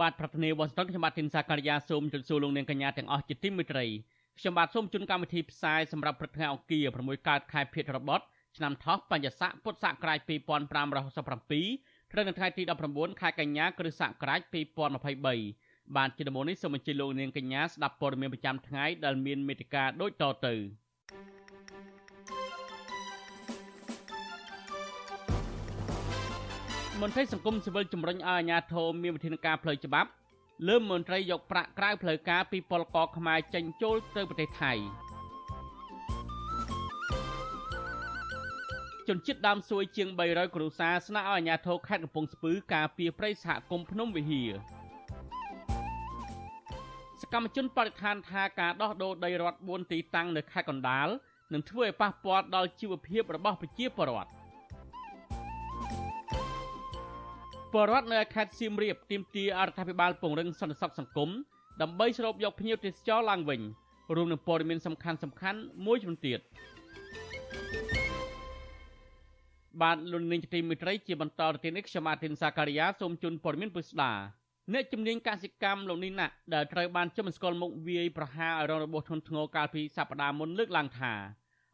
បាទប្រធានាទីវ៉ាស៊ីនតោនខ្ញុំបាទធីនសាការីយ៉ាសូមជម្រាបសួរលោកនាងកញ្ញាទាំងអស់ជាទីមេត្រីខ្ញុំបាទសូមជូនកម្មវិធីផ្សាយសម្រាប់ព្រឹកថ្ងៃអង្គារ6កើតខែភេទរបត់ឆ្នាំថោះបញ្ញស័កពុទ្ធសករាជ2567ត្រូវនៅថ្ងៃទី19ខែកញ្ញាគ្រិស្តសករាជ2023បាទជាដំបូងនេះសូមអញ្ជើញលោកនាងកញ្ញាស្ដាប់ព័ត៌មានប្រចាំថ្ងៃដែលមានមេត្តាដូចតទៅ មន្ត្រីសង្គមស៊ីវិលជំរុញឲ្យអាជ្ញាធរមានវិធានការផ្លូវច្បាប់លើមន្ត្រីយកប្រាក់ក្រៅផ្លូវការពីពលករខ្មែរចេញចូលទៅប្រទេសថៃជនជាតិដើមសួយជាង300គ្រួសារស្នើឲ្យអាជ្ញាធរខេត្តកំពង់ស្ពឺការពារព្រៃសហគមន៍ភ្នំវិហារកម្មជនបរិស្ថានថាការដោះដូរដីរដ្ឋ4ទីតាំងនៅខេត្តកណ្ដាលនឹងធ្វើឲ្យប៉ះពាល់ដល់ជីវភាពរបស់ប្រជាពលរដ្ឋ ពលរដ្ឋនៅខេត្តសៀមរាបទាមទារអរដ្ឋាភិបាលពង្រឹងសន្តិសុខសង្គមដើម្បីស្រូបយកភ្ញៀវទេសចរឡើងវិញរួមនឹងព័ត៌មានសំខាន់សំខាន់មួយចំនួនទៀតបាទលោកនាងជាទីមេត្រីជាបន្តទៅទៀតនេះខ្ញុំអាទិនសាការីយ៉ាសូមជូនព័ត៌មានពុស្ដាអ្នកជំនាញកសិកម្មលោកនេះណាដែលត្រូវបានជំនស្គាល់មុខវាយប្រហារឲ្យរងរបួសធ្ងន់ធ្ងរកាលពីសប្តាហ៍មុនលើកឡើងថា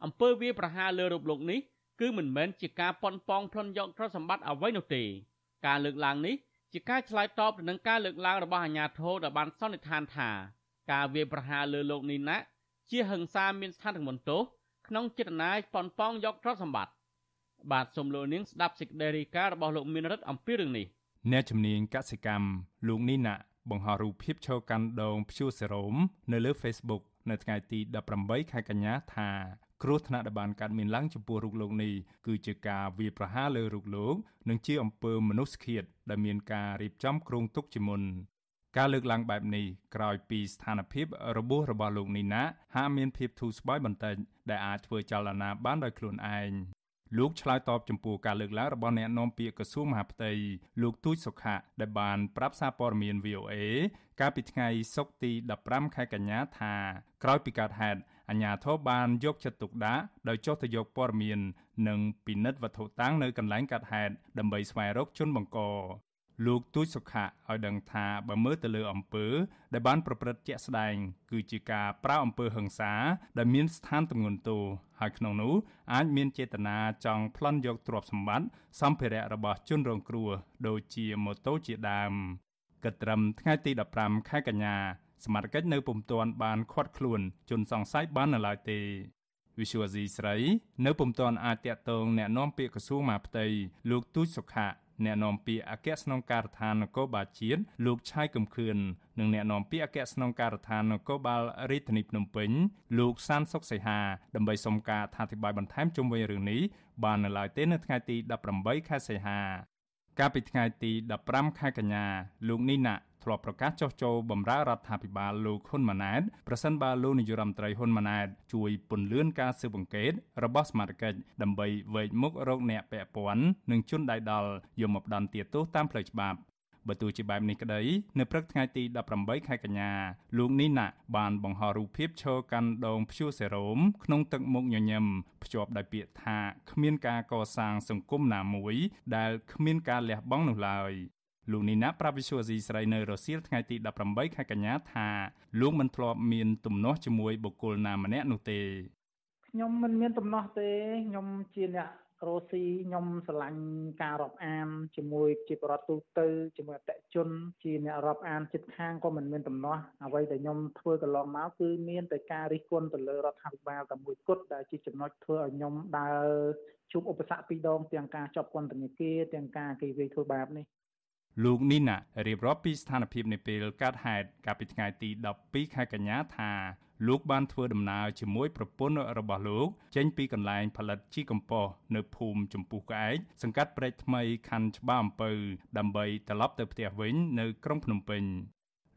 អំពើវាយប្រហារលើរូបលោកនេះគឺមិនមែនជាការប៉ុនប៉ងផ្លន់យកទ្រព្យសម្បត្តិអ្វីនោះទេ ការលើកឡើងនេះជាការឆ្លើយតបទៅនឹងការលើកឡើងរបស់អាជ្ញាធរដែលបានសន្និដ្ឋានថាការវាយប្រហារលើលោកនេះណាជាហិង្សាមានស្ថានភាពមន្តោសក្នុងចេតនាប៉ុនប៉ងយកទ្រព្យសម្បត្តិបាទសូមលោកនាងស្ដាប់សេចក្តីរាយការណ៍របស់លោកមានរិទ្ធអំពីរឿងនេះ–អ្នកជំនាញកសិកម្មលោកនីណាបង្ហោះរូបភាពឈរកាន់ដងព្យួរសេរ៉ូមនៅលើ Facebook នៅថ្ងៃទី18ខែកញ្ញាថា គ្រោះថ្នាក់ដែលបានកើតមានឡើងចំពោះរូបលោកនេះគឺជាការវាយប្រហារលើរូបលោកនិងជាអំពើមនុស្សឃាតដែលមានការរៀបចំគ្រោងទុកជាមុនការលើកឡើងបែបនេះក្រោយពីស្ថានភាពរបួសរបស់លោកនីណាហាក់មានភាពធូរស្បើយបន្តិចដែលអាចធ្វើចលនាបានដោយខ្លួនឯងលោកឆ្លើយតបចំពោះការលើកឡើងរបស់អ្នកនាំពាក្យក្រសួងមហាផ្ទៃលោកទូចសុខៈដែលបានប្រាប់សារព័ត៌មាន VOA កាលពីថ្ងៃសុក្រទី15ខែកញ្ញាថាក្រោយពីកើតហេតុ អាជ្ញាធរបានយកចិត្តទុកដាក់ដោយចុះទៅយកព័ត៌មាន និងពិនិត្យវត្ថុតាំងនៅកន្លែងកើតហេតុដើម្បីស្វែងរកជនបង្កលោកទូចសុខៈឲ្យដឹងថាបើមើលទៅលើអំពើដែលបានប្រព្រឹត្តជាក់ស្ដែង គឺជាការប្រើអំពើហិង្សាដែលមានស្ថានទម្ងន់ទោសហើយក្នុងនោះអាចមានចេតនាចង់ប្លន់យកទ្រព្យសម្បត្តិសម្ភារៈរបស់ជនរងគ្រោះដូចជាម៉ូតូជាដើមគិតត្រឹមថ្ងៃទី15ខែកញ្ញា សមត្ថកិច្ចនៅពុំទាន់បានឃាត់ខ្លួនជនសង្ស័យបាននៅឡើយទេវិសុវអាស៊ីស្រីនៅពុំទាន់អាចតាក់ទងแนะនាំពាក្យក្រសួងមហាផ្ទៃលោកទូចសុខៈអ្នកនាំពាក្យអគ្គស្នងការដ្ឋាននគរបាលជាតិលោកឆៃកំខឿននិងអ្នកនាំពាក្យអគ្គស្នងការដ្ឋាននគរបាលរាជធានីភ្នំពេញលោកសានសុកសីហាដើម្បីសុំការអធិប្បាយបន្ថែមជុំវិញរឿងនេះបាននៅឡើយទេនៅថ្ងៃទី18ខែសីហា កាលពីថ្ងៃទី15ខែកញ្ញាលោកនីណាធ្លាប់ប្រកាសចុះចូលបម្រើរដ្ឋាភិបាលលោកហ៊ុនម៉ាណែតប្រសិនបើលោកនាយរដ្ឋមន្ត្រីហ៊ុនម៉ាណែតជួយពន្លឿនការស៊ើបអង្កេតរបស់សមាជិកដើម្បីវែកមុខរកអ្នកពាក់ព័ន្ធនិងជន់ដៃដល់យកមកផ្ដន្ទាទោសតាមផ្លូវច្បាប់ បើទោះជាបែបនេះក្តីនៅព្រឹកថ្ងៃទី18ខែកញ្ញាលោកនីណាបានបង្ហោះរូបភាពឈរកាន់ដងព្យួរសេរ៉ូមក្នុងទឹកមុខញញឹមភ្ជាប់ដោយពាក្យថាគ្មានការកសាងសង្គមណាមួយដែលគ្មានការលះបង់នោះឡើយលោកនីណាប្រាប់វិសុវអាស៊ីស្រីនៅរសៀលថ្ងៃទី18ខែកញ្ញាថាលោកមិនធ្លាប់មានទំនាស់ជាមួយបុគ្គលណាម្នាក់នោះទេខ្ញុំមិនមានទំនាស់ទេខ្ញុំជាអ្នក រស់ស៊ីខ្ញុំស្រឡាញ់ការរាប់អានជាមួយជាបរដ្ឋទូទៅជាមួយអតិជន ជាអ្នករាប់អានចិត្តខាងក៏មិនមានទំនាស់អ្វីដែលខ្ញុំធ្វើកន្លងមកគឺមានតែការរិះគន់ទៅលើរដ្ឋាភិបាលតែមួយគត់ដែលជាចំណុចធ្វើឲ្យខ្ញុំដើរជួបឧបសគ្គពីរដងទាំងការជាប់ពន្ធនាគារទាំងការគេវាយធ្វើបាបនេះ លោកនីណារៀបរាប់ពីស្ថានភាពនៃពេលកើតហេតុកាលពីថ្ងៃទី12ខែកញ្ញាថាលោកបានធ្វើដំណើរជាមួយប្រពន្ធរបស់លោកចេញពីកន្លែងផលិតជីកំប៉ុស្តនៅភូមិចំពុះក្អែកសង្កាត់ព្រែកថ្មីខណ្ឌច្បារអំពៅដើម្បីត្រឡប់ទៅផ្ទះវិញនៅក្រុងភ្នំពេញ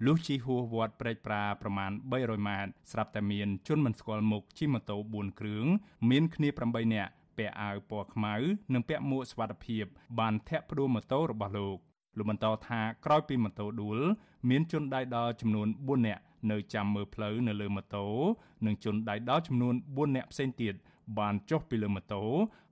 លុះជិះហួសវត្តព្រែកប្រាប្រមាណ300ម៉ែត្រស្រាប់តែមានជនមិនស្គាល់មុខជិះម៉ូតូ4គ្រឿងមានគ្នា8នាក់ពាក់អាវពណ៌ខ្មៅនិងពាក់មួកសុវត្ថិភាពបានធាក់ផ្ដួលម៉ូតូរបស់លោក លោកបន្តថាក្រោយពីម៉ូតូដួល មានជនដៃដល់ចំនួន4នាក់នៅចាំមើលផ្លូវនៅលើម៉ូតូនិងជនដៃដល់ចំនួន4នាក់ផ្សេងទៀតបានចុះពីលើម៉ូតូ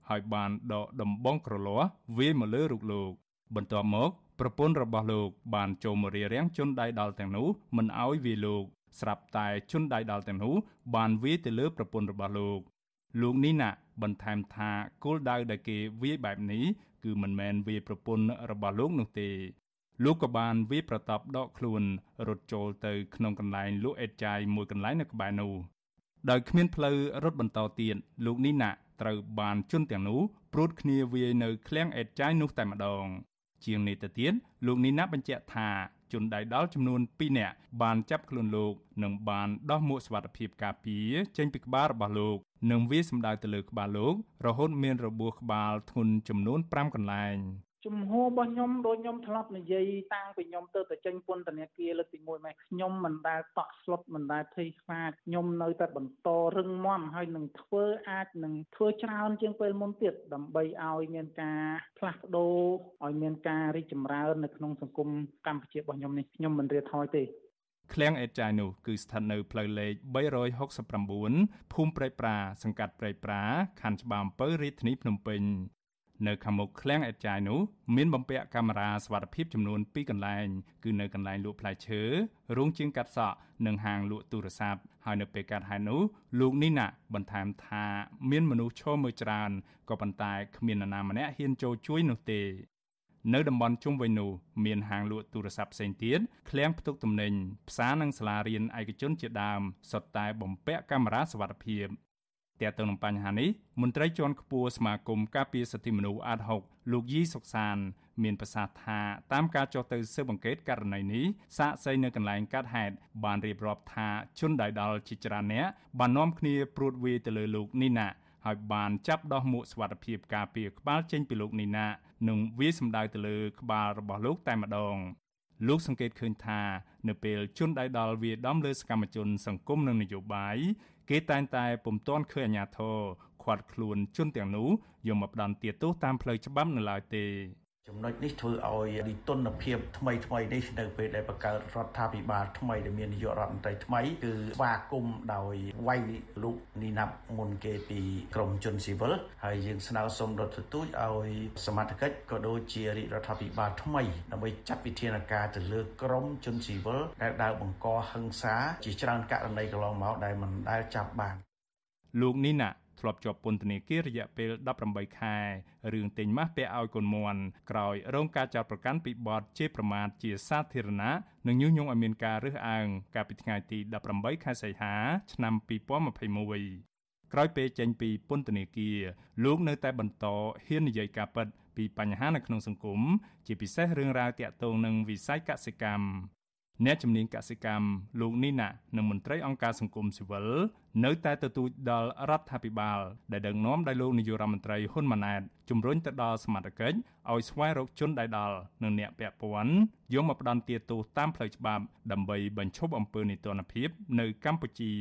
ហើយបានដកដំបងក្រលាស់វាយមកលើរូបលោក បន្ទាប់មកប្រពន្ធរបស់លោក បានចូលមករារាំងជនដៃដល់ទាំងនោះមិនអោយវាយលោក ស្រាប់តែជនដៃដល់ទាំងនោះបានវាយទៅលើប្រពន្ធរបស់លោកលោកនេះណាបន្ថែមថាគោលដៅដែលគេវាយបែបនេះ គឺមិនមែនវាយប្រពន្ធរបស់លោកនោះទេលោកក៏បានវាយប្រតាប់ដកខ្លួនរត់ចូលទៅក្នុងកន្លែងលក់អេតចាយមួយកន្លែងនៅក្បែរនោះដោយគ្មានផ្លូវរត់បន្តទៀតលោកនេះណាត្រូវបានជន់ទាំងនោះព្រួតគ្នាវាយនៅឃ្លាំងអេតចាយនោះតែម្ដង ជាងនេះទៅទៀតលោកនេះណាបញ្ជាក់ថា ជនដៃដល់ចំនួន2នាក់បានចាប់ខ្លួនលោកនិងបានដោះមួកសុវត្ថិភាពការពារចេញពីក្បាលរបស់លោកនិងវាសម្ដៅទៅលើក្បាលលោករហូតមានរបួសក្បាលធ្ងន់ចំនួន5កន្លែង ជំហររបស់ខ្ញុំដូចខ្ញុំធ្លាប់និយាយតាំងពីខ្ញុំទៅទៅចេញពន្ធនាគារលើកទី1ម៉េចខ្ញុំមិនដែលតក់ស្លុតមិនដែលភ័យខ្លាចខ្ញុំនៅតែបន្តរឹងមាំហើយនឹងធ្វើអាចនឹងធ្វើច្រើនជាងពេលមុនទៀតដើម្បីឲ្យមានការផ្លាស់ប្ដូរឲ្យមានការរីកចម្រើននៅក្នុងសង្គមកម្ពុជារបស់ខ្ញុំនេះខ្ញុំមិនរៀថយទេឃ្លាំងអេតចាយនោះគឺស្ថិតនៅផ្លូវលេខ369ភូមិព្រៃប្រា សង្កាត់ព្រៃប្រាខណ្ឌច្បារអំពៅរាជធានីភ្នំពេញ នៅខាងមុខឃ្លាំងអេតចាយនោះមានបំពាក់កាមេរ៉ាសវត្ថិភាពចំនួន2កន្លែងគឺនៅកន្លែងលក់ផ្លែឈើរោងជាងកាត់សក់និងហាងលក់ទូរស័ព្ទហើយនៅពេលកាត់ហេតុនោះលោកនេះណាបន្ថែមថាមានមនុស្សឈរមើលច្រើនក៏ប៉ុន្តែគ្មាននរណាម្នាក់ហ៊ានចូលជួយនោះទេនៅតំបន់ជុំវិញនោះមានហាងលក់ទូរស័ព្ទផ្សេងទៀតឃ្លាំងផ្ទុកទំនិញផ្សារនិងសាលារៀនឯកជនជាដើមសុទ្ធតែបំពាក់កាមេរ៉ាសវត្ថិភាព ទាក់ទងនឹងបញ្ហានេះមន្ត្រីជាន់ខ្ពស់សមាគមការពារសិទ្ធិមនុស្សអាត6លោកយីសុកសាន មានប្រសាសន៍ថាតាមការចុះទៅស៊ើបអង្កេតករណីនេះសាកសីនៅកន្លែងកាត់ហេតុបានរៀបរាប់ថាជនដៃដល់ជាច្រើនអ្នកបាននាំគ្នាព្រួតវាយទៅលើលោកនីណាហើយបានចាប់ដោះមួកសុវត្ថិភាពការពារក្បាលចេញពីលោកនីណានិងវាយសម្ដៅទៅលើក្បាលរបស់លោកតែម្ដងលោកសង្កេតឃើញថានៅពេលជនដៃដល់វាដំលើសកម្មជនសង្គមនិងនយោបាយ គេតែងតែពុំទាន់ឃើញអាជ្ញាធរខាត់ខ្លួនជនទាំងនោះយកមកផ្ដន្ទាទោសតាមផ្លូវច្បាប់នៅឡើយទេ ចំណុចនេះធ្វើឲ្យលិទុនភាពថ្មីថ្មីនេះនៅពេលដែលបង្កើតរដ្ឋាភិបាលថ្មីដែលមាននាយករដ្ឋមន្ត្រីថ្មីគឺស្វាគមន៍ដោយវាយលោកនីណាប់មុនគេពីក្រមជនស៊ីវិលហើយយើងស្នើសុំរដ្ឋទូតឲ្យសមត្ថកិច្ចក៏ដូចជារាជរដ្ឋាភិបាលថ្មីដើម្បីចាត់វិធានការទៅលើក្រមជនស៊ីវិលដែលដើរបង្កហិង្សាជាច្រើនករណីកន្លងមកដែលមិនដែលចាប់បានលោកនីណា ធ្លាប់ជាប់ពន្ធនាគាររយៈពេល18ខែរឿងទិញម៉ាស់ពាក់ឲ្យកូនមន់ក្រោយរងការចោទប្រកាន់ពីបទជេរប្រមាថជាសាធារណៈនិងញុះញង់ឲ្យមានការរើសអើងកាលពីថ្ងៃទី18ខែសីហា ឆ្នាំ2021ក្រោយពេលចេញពីពន្ធនាគារលោកនៅតែបន្តហ៊ាននិយាយការពិតពីបញ្ហានៅក្នុងសង្គមជាពិសេសរឿងរ៉ាវទាក់ទងនឹងវិស័យកសិកម្ម អ្នកជំនាញកសិកម្មលោកនីណានិងមន្ត្រីអង្គការសង្គមស៊ីវិលនៅតែទទូចដល់រដ្ឋាភិបាលដែលដឹកនាំដោយលោកនាយករដ្ឋមន្ត្រីហ៊ុនម៉ាណែតជំរុញទៅដល់សមត្ថកិច្ចឲ្យស្វែងរកជនដែលដល់និងអ្នកពាក់ព័ន្ធយកមកផ្ដន្ទាទោសតាមផ្លូវច្បាប់ដើម្បីបញ្ឈប់អំពើនីតិរដ្ឋភាពនៅកម្ពុជា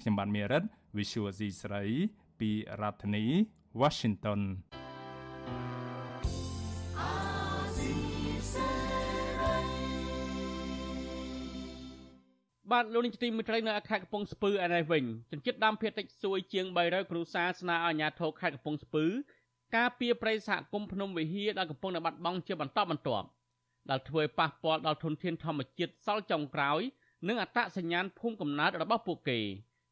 ខ្ញុំបាទមេរិត Visual C ស្រីពីរដ្ឋធានី Washington បាទលោកនាយកទីមេត្រីនៅខេត្តកំពង់ស្ពឺឯនេះវិញជនជាតិដើមភាគតិចសួយជាង300គ្រួសារស្នើឲ្យអាជ្ញាធរខេត្តកំពង់ស្ពឺការពារប្រៃសហគមន៍ភ្នំវិហារដែលកំពុងតែបាត់បង់ជាបន្តបន្ទាប់ដែលធ្វើឲ្យប៉ះពាល់ដល់ធនធានធម្មជាតិសល់ចុងក្រោយ និងអត្តសញ្ញាណភូមិកំណើតរបស់ពួកគេ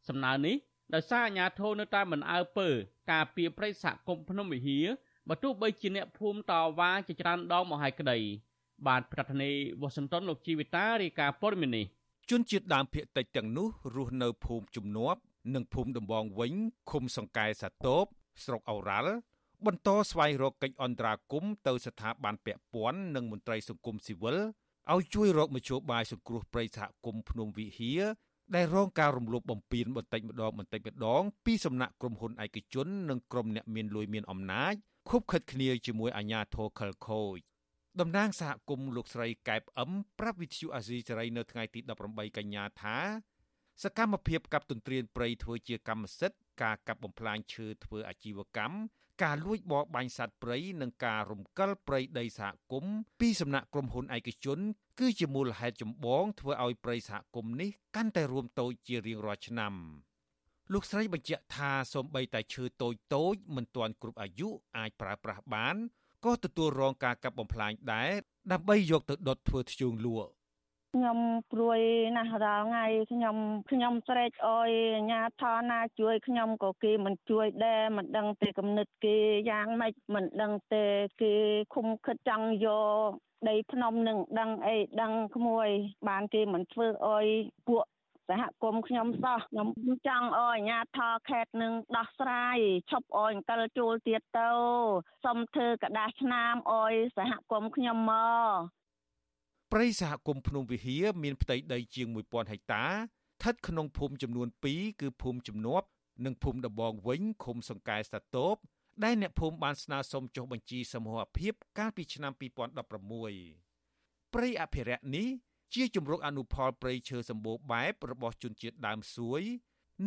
សំណើនេះដោយសារអាជ្ញាធរនៅតែមិនអើពើ ការពារប្រៃសហគមន៍ភ្នំវិហារបើទោះបីជាអ្នកភូមិតវ៉ាជាច្រើនដងមកហើយក្តី បាទប្រធានាធិបតីវ៉ាស៊ីនតោនលោកជីវិតារាយការណ៍ព័ត៌មាននេះ ជនជាតិដើមភាគតិចទាំងនោះរស់នៅភូមិជំនាប់និងភូមិដំបងវិញឃុំសង្កែសាទបស្រុកអូរ៉ាល់បន្តស្វែងរកកិច្ចអន្តរាគមន៍ទៅស្ថាប័នពាក់ព័ន្ធនិងមន្ត្រីសង្គមស៊ីវិលឲ្យជួយរកមធ្យោបាយសង្គ្រោះព្រៃសហគមន៍ភ្នំវិហារដែលរងការរំលោភបំពានបន្តិចម្ដងបន្តិចម្ដងពីសំណាក់ក្រុមហ៊ុនឯកជននិងក្រុមអ្នកមានលុយមានអំណាចខុបខិតគ្នាជាមួយអាជ្ញាធរខលខូច តំណាងសហគមន៍លោកស្រីកែបអឹមប្រាប់វិទ្យុអាស៊ីសេរីនៅថ្ងៃទី18កញ្ញាថាសកម្មភាពកាប់ទន្ទ្រានព្រៃធ្វើជាកម្មសិទ្ធិការកាប់បំផ្លាញឈើធ្វើអាជីវកម្មការលួចបរបាញ់សត្វព្រៃនិងការរំកិលព្រៃដីសហគមន៍ពីសំណាក់ក្រុមហ៊ុនឯកជន គឺជាមូលហេតុចម្បងធ្វើឲ្យព្រៃសហគមន៍នេះកាន់តែរួមតូចជារៀងរាល់ឆ្នាំលោកស្រីបញ្ជាក់ថាសូម្បីតែឈើតូចតូចមិនទាន់គ្រប់អាយុអាចប្រើប្រាស់បាន ក៏ទទួលរងការកាប់បំផ្លាញដែរដើម្បីយកទៅដុតធ្វើធ្យូងលក់ខ្ញុំព្រួយណាស់រាល់ថ្ងៃខ្ញុំខ្ញុំស្រែកអយអាញាធរណាជួយខ្ញុំក៏គេមិនជួយដែរមិនដឹងទេគំនិតគេយ៉ាងម៉េចមិនដឹងទេគេឃុំខិតចង់យកដីភ្នំនឹងដឹងអីដឹងក្មួយ បានគេមិនធ្វើអយពួក សហគមន៍ខ្ញុំសោះខ្ញុំចង់អអាញាធរខេតនឹងដោះស្រាយឈប់អអង្កលជួលទៀតទៅសុំធ្វើกระดาษឆ្នាំអយសហគមន៍ខ្ញុំមកព្រៃសហគមន៍ភ្នំវិហារមានផ្ទៃដីជាង1000ហិកតាស្ថិតក្នុងភូមិចំនួន2គឺភូមិជំនប់និងភូមិដបងវិញឃុំសង្កែស្តាតូបដែលអ្នកភូមិបានស្នើសុំចុះបញ្ជីសមូហភាពកាលពីឆ្នាំ2016ព្រៃអភិរក្សនេះ ជាជំរកអនុផលព្រៃឈើសម្បូរបែបរបស់ជនជាតិដើមសួយ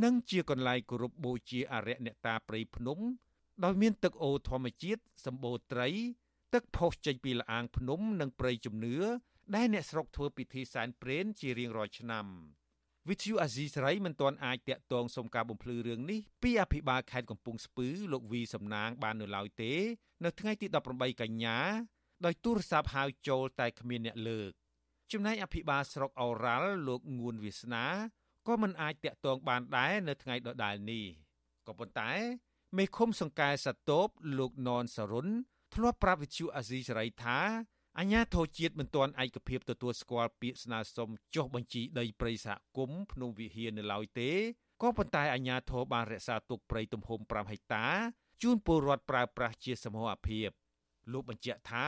និងជាកន្លែងគោរពបូជាអរិយអ្នកតាព្រៃភ្នំ ដោយមានទឹកអូរធម្មជាតិសម្បូរត្រី ទឹកផុសចេញពីលអាងភ្នំនិងព្រៃជំនឿដែលអ្នកស្រុកធ្វើពិធីសែនព្រេនជារៀងរាល់ឆ្នាំវិទ្យុអាស៊ីសេរីមិនទាន់អាចតាក់ទងសុំការបំភ្លឺរឿងនេះពីអភិបាលខេត្តកំពង់ស្ពឺលោកវីសំណាងបាននៅឡើយទេ នៅថ្ងៃទី18កញ្ញាដោយទូរស័ព្ទហៅចូលតែគ្មានអ្នកលើក ចំណែកអភិបាលស្រុកអូរ៉ាល់លោកងួនវាសនាក៏មិនអាចតាក់ទងបានដែរនៅថ្ងៃដដែលនេះក៏ប៉ុន្តែមេឃុំសង្កែសតូបលោកននសរុនធ្លាប់ប្រាប់វិទ្យុអាស៊ីសេរីថាអញ្ញាធរជាតិមិនទាន់ឯកភាពទទួលស្គាល់ពាក្យស្នើសុំចុះបញ្ជីដីព្រៃសហគមន៍ភ្នំវិហារនៅឡើយទេក៏ប៉ុន្តែអញ្ញាធរបានរក្សាទុកព្រៃទំហំ5ហិកតាជូនពលរដ្ឋប្រើប្រាស់ជាសមូហភាពលោកបញ្ជាក់ថា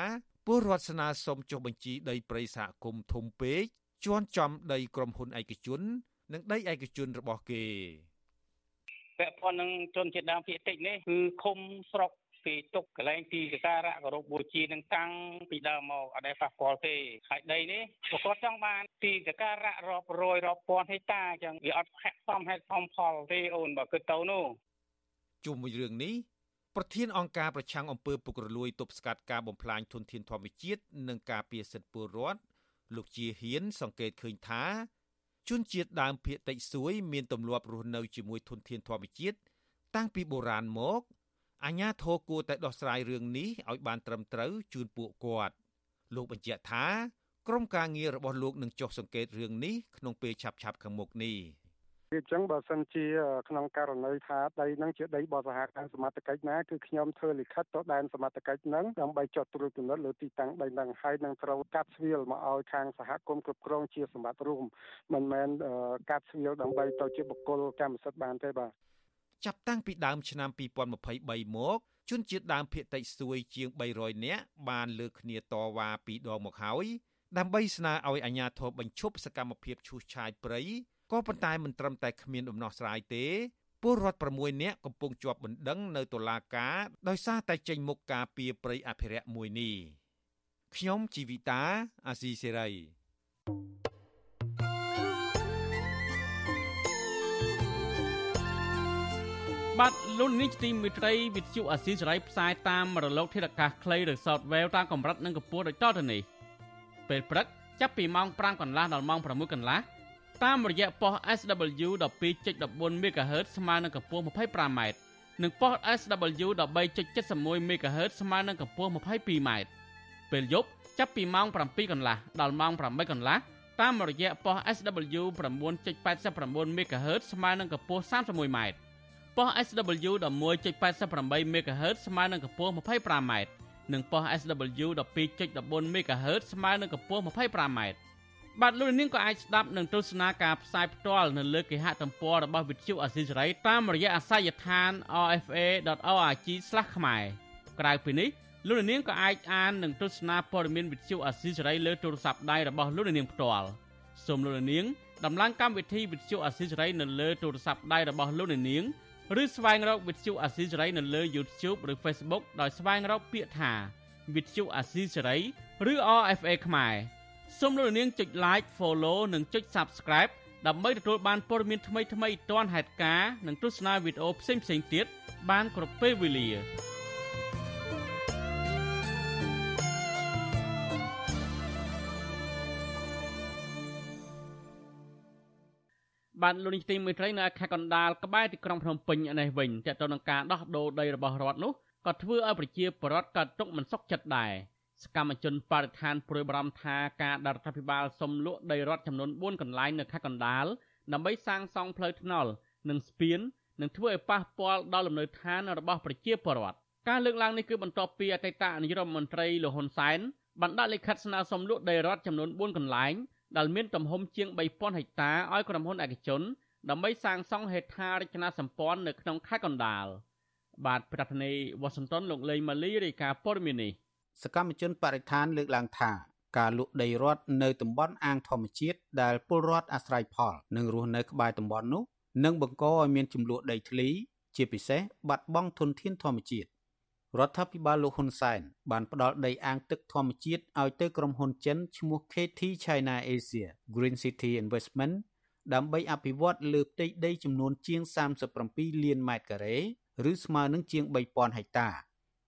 ពលរដ្ឋស្នើសុំចុះបញ្ជីដីព្រៃសហគមន៍ធំពេកជន់ចំដីក្រុមហ៊ុនឯកជន និងដីឯកជនរបស់គេពាក់ព័ន្ធនឹងជនជាតិដើមភាគតិចនេះគឺឃុំស្រុកគេទុកកន្លែងទីសក្ការៈគោរពបូជានឹងតាំងពីដើមមកអត់ដែលប៉ះពាល់ទេហើយដីនេះប្រកបចង់បានទីសក្ការៈរាប់រយរាប់ពាន់ហិកតាអញ្ចឹងវាអត់ហាក់សមហេតុសមផលទេអូនបើគិតទៅនោះជុំវិញរឿងនេះ ប្រធានអង្គការប្រឆាំងអំពើពុករលួយទប់ស្កាត់ការបំផ្លាញធនធានធម្មជាតិនិងការពារសិទ្ធិពលរដ្ឋលោកជាហ៊ាន សង្កេតឃើញថាជនជាតិដើមភាគតិចសួយ មានទម្លាប់រស់នៅជាមួយធនធានធម្មជាតិតាំងពីបុរាណមកអាញាធរគួរតែដោះស្រាយរឿងនេះឲ្យបានត្រឹមត្រូវជូនពួកគាត់លោកបញ្ជាក់ថា ក្រុមការងាររបស់លោកនឹងចុះសង្កេតរឿងនេះក្នុងពេលឆាប់ៗខាងមុខនេះ វាអញ្ចឹងបើសិនជាក្នុងករណីថាដីនឹងជាដីបោះសហការសមត្ថកិច្ចណាគឺខ្ញុំធ្វើលិខិតទៅដែនសមត្ថកិច្ចនឹងដើម្បីចុះត្រួតពិនិត្យលើទីតាំងដីនឹងហើយនឹងត្រូវកាត់ស្វៀលមកឲ្យខាងសហគមន៍គ្រប់គ្រងជាសម្បត្តិរួមមិនមែនកាត់ស្វៀលដើម្បីទៅជាបុគ្គលកម្មសិទ្ធិបានទេបាទចាប់តាំងពីដើមឆ្នាំ2023មកជនជាតិដើមភាគតិចសួយជាង300នាក់បានលើកគ្នាតវ៉ាពីរដងមកហើយដើម្បីស្នើឲ្យអាជ្ញាធរបញ្ឈប់សកម្មភាពឈូសឆាយព្រៃ ក៏ប៉ុន្តែមិនត្រឹមតែគ្មានដំណោះស្រាយទេពលរដ្ឋ6នាក់កំពុងជាប់បណ្ដឹងនៅតុលាការដោយសារតែចេញមុខការពីព្រៃអភិរក្សមួយនេះខ្ញុំជីវិតាអាស៊ីសេរីបាទលោកនេះទីមិត្តរីវិទ្យុអាស៊ីសេរីផ្សាយតាមរលកធាតុអាកាសខ្លីឬ Shortwave តាមកម្រិតនិងកម្ពស់ដូចតទៅនេះពេលព្រឹកចាប់ពីម៉ោង5កន្លះដល់ម៉ោង6កន្លះ តាមរយៈប៉ុស SW 12.14 MHz ស្មើនឹងកម្ពស់ 25m និងប៉ុស SW 13.71 MHz ស្មើនឹងកម្ពស់ 22m ពេលយប់ចាប់ពីម៉ោង7កន្លះដល់ម៉ោង8កន្លះតាមរយៈប៉ុស SW 9.89 MHz ស្មើនឹងកម្ពស់ 31m ប៉ុស SW 11.88 MHz ស្មើនឹងកម្ពស់ 25m និងប៉ុស SW 12.14 MHz ស្មើនឹងកម្ពស់ 25m បាទលោកនាងក៏អាចស្ដាប់និងទស្សនាការផ្សាយផ្ទាល់នៅលើគេហទំព័ររបស់វិទ្យុអាស៊ីសេរីតាមរយៈអាសយដ្ឋាន rfa.org/ ខ្មែរក្រៅពីនេះលោកនាងក៏អាចអាននិងទស្សនាព័ត៌មានវិទ្យុអាស៊ីសេរីលើទូរស័ព្ទដៃរបស់លោកនាងផ្ទាល់សូមលោកនាងដំឡើងកម្មវិធីវិទ្យុអាស៊ីសេរីនៅលើទូរស័ព្ទដៃរបស់លោកនាងឬស្វែងរកវិទ្យុអាស៊ីសេរីនៅលើ YouTube ឬ Facebook ដោយស្វែងរកពាក្យថាវិទ្យុអាស៊ីសេរីឬ RFA ខ្មែរ សូមលោកនាងចុច like follow និងចុច subscribe ដើម្បីទទួលបានព័ត៌មានថ្មីៗទាន់ហេតុការណ៍និងទស្សនាវីដេអូផ្សេងៗទៀតបានគ្រប់ពេលវេលាបានលោកនាយកទីមេត្រីនៅខេត្តកណ្ដាលក្បែរទីក្រុងភ្នំពេញនេះវិញតើតើនឹងការដោះដូរដីរបស់រដ្ឋនោះក៏ធ្វើឲ្យប្រជាពលរដ្ឋកើតទុកមិនសុខចិត្តដែរ សកម្មជនបរិស្ថានព្រួយបារម្ភថាការដែលរដ្ឋាភិបាលសុំលក់ដីរដ្ឋចំនួន4កន្លែងនៅខេត្តកណ្ដាលដើម្បីសាងសង់ផ្លូវថ្នល់និងស្ពាននឹងធ្វើឲ្យប៉ះពាល់ដល់លំនៅឋានរបស់ប្រជាពលរដ្ឋការលើកឡើងនេះគឺបន្ទាប់ពីអតីតនាយករដ្ឋមន្ត្រីលោកហ៊ុនសែនបានដាក់លិខិតស្នើសុំលក់ដីរដ្ឋចំនួន4កន្លែងដែលមានទំហំជាង3000ហិកតាឲ្យក្រុមហ៊ុនឯកជនដើម្បីសាងសង់ហេដ្ឋារចនាសម្ព័ន្ធនៅក្នុងខេត្តកណ្ដាលបាទប្រធានាធិបតីវ៉ាស៊ីនតោនលោកលេងម៉ាលីរាយការណ៍ព័ត៌មាននេះ សកម្មជនបរិស្ថានលើកឡើងថាការលក់ដីរដ្ឋនៅតំបន់អាងធម្មជាតិដែលពលរដ្ឋអាស្រ័យផលនិងរស់នៅក្បែរតំបន់នោះនឹងបង្កឲ្យមានចំនួនដីធ្លី ជាពិសេសបាត់បង់ធនធានធម្មជាតិរដ្ឋាភិបាលលោកហ៊ុនសែនបានផ្ដល់ដីអាងទឹកធម្មជាតិឲ្យទៅក្រុមហ៊ុនចិនឈ្មោះ KT China Asia Green City Investment ដើម្បីអភិវឌ្ឍលើផ្ទៃដីចំនួនជាង37លានម៉ែត្រការ៉េឬស្មើនឹងជាង3000ហិកតា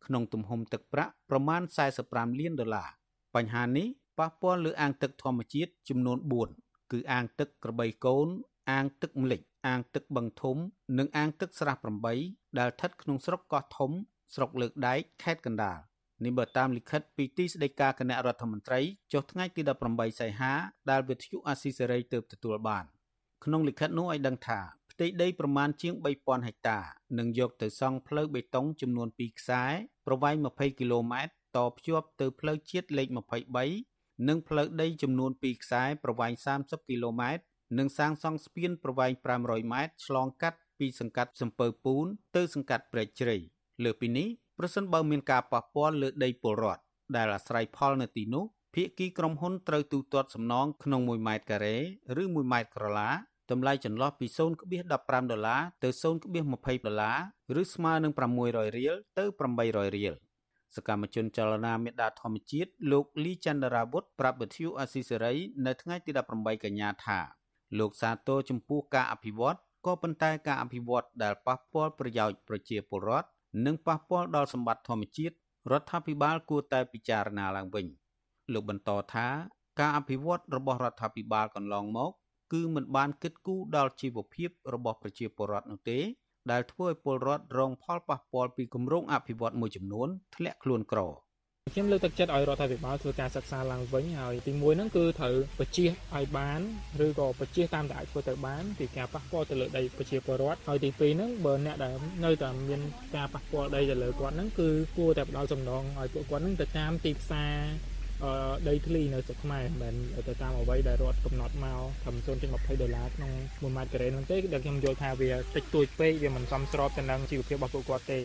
ក្នុងទំហំទឹកប្រាក់ប្រមាណ45លានដុល្លារបញ្ហានេះប៉ះពាល់លើអាងទឹកធម្មជាតិចំនួន4គឺអាងទឹកក្របីកូន អាងទឹកម្លេចអាងទឹកបឹងធំ និងអាងទឹកស្រះ8ដែលស្ថិតក្នុងស្រុកកោះធំ ស្រុកលើកដែកខេត្តកណ្ដាលនេះបើតាមលិខិតពីទីស្តីការគណៈរដ្ឋមន្ត្រីចុះថ្ងៃទី18សីហាដែលវិទ្យុអាស៊ីសេរីទើបទទួលបាន ក្នុងលិខិតនោះឲ្យដឹងថា ផ្ទៃដីប្រមាណជាង3000ហិកតានឹងយកទៅសង់ផ្លូវបេតុងចំនួន2ខ្សែប្រវែង20គីឡូម៉ែត្រតភ្ជាប់ទៅផ្លូវជាតិលេខ23និងផ្លូវដីចំនួន2ខ្សែប្រវែង30គីឡូម៉ែត្រនិងសាងសង់ស្ពានប្រវែង500ម៉ែត្រឆ្លងកាត់ពីសង្កាត់សំពើពូនទៅសង្កាត់ព្រែកជ្រៃលើពីនេះប្រសិនបើមានការប៉ះពាល់លើដីពលរដ្ឋដែលអាស្រ័យផលនៅទីនោះភាគីក្រុមហ៊ុនត្រូវទូទាត់សំណងក្នុង1ម៉ែត្រការ៉េឬ1ម៉ែត្រក្រឡា តម្លៃចន្លោះពី0.15ដុល្លារទៅ0.20ដុល្លារឬស្មើនឹង600រៀលទៅ800រៀលសកម្មជនចលនាមេដាធម្មជាតិលោកលីចន្ទរាវុធប្រាប់វិទ្យុអាស៊ីសេរីនៅថ្ងៃទី18កញ្ញាថាលោកសាទរចំពោះការអភិវឌ្ឍក៏ប៉ុន្តែការអភិវឌ្ឍដែលប៉ះពាល់ប្រយោជន៍ប្រជាពលរដ្ឋនិងប៉ះពាល់ដល់សម្បត្តិធម្មជាតិរដ្ឋាភិបាលគួរតែពិចារណាឡើងវិញ លោកបន្តថាការអភិវឌ្ឍរបស់រដ្ឋាភិបាលកន្លងមក គឺមិនបានគិតគូរដល់ជីវភាពរបស់ប្រជាពលរដ្ឋនោះទេ ដែលធ្វើឲ្យពលរដ្ឋរងផលប៉ះពាល់ពីគម្រោងអភិវឌ្ឍមួយចំនួនធ្លាក់ខ្លួនក្រខ្ញុំលើកទឹកចិត្តឲ្យរដ្ឋាភិបាលធ្វើការសិក្សាឡើងវិញហើយទីមួយហ្នឹងគឺត្រូវបជាឲ្យបានឬក៏បជាតាមដែលអាចធ្វើទៅបានពីការប៉ះពាល់ទៅលើដីប្រជាពលរដ្ឋហើយទីពីរហ្នឹងបើអ្នកដែលនៅតែមានការប៉ះពាល់ដីទៅលើគាត់ហ្នឹងគឺគួរតែផ្ដល់សំណងឲ្យពួកគាត់ហ្នឹងទៅតាមទីផ្សារ ដីធ្លីនៅស្រុកខ្មែរមិនមែនទៅតាមអ្វីដែលរដ្ឋកំណត់មកត្រឹម0.20ដុល្លារក្នុង1ម៉ែត្រការ៉េនោះទេដែលខ្ញុំយល់ថាវាតិចតួចពេកវាមិនសមស្របទៅនឹងជីវភាពរបស់ពួកគាត់ទេ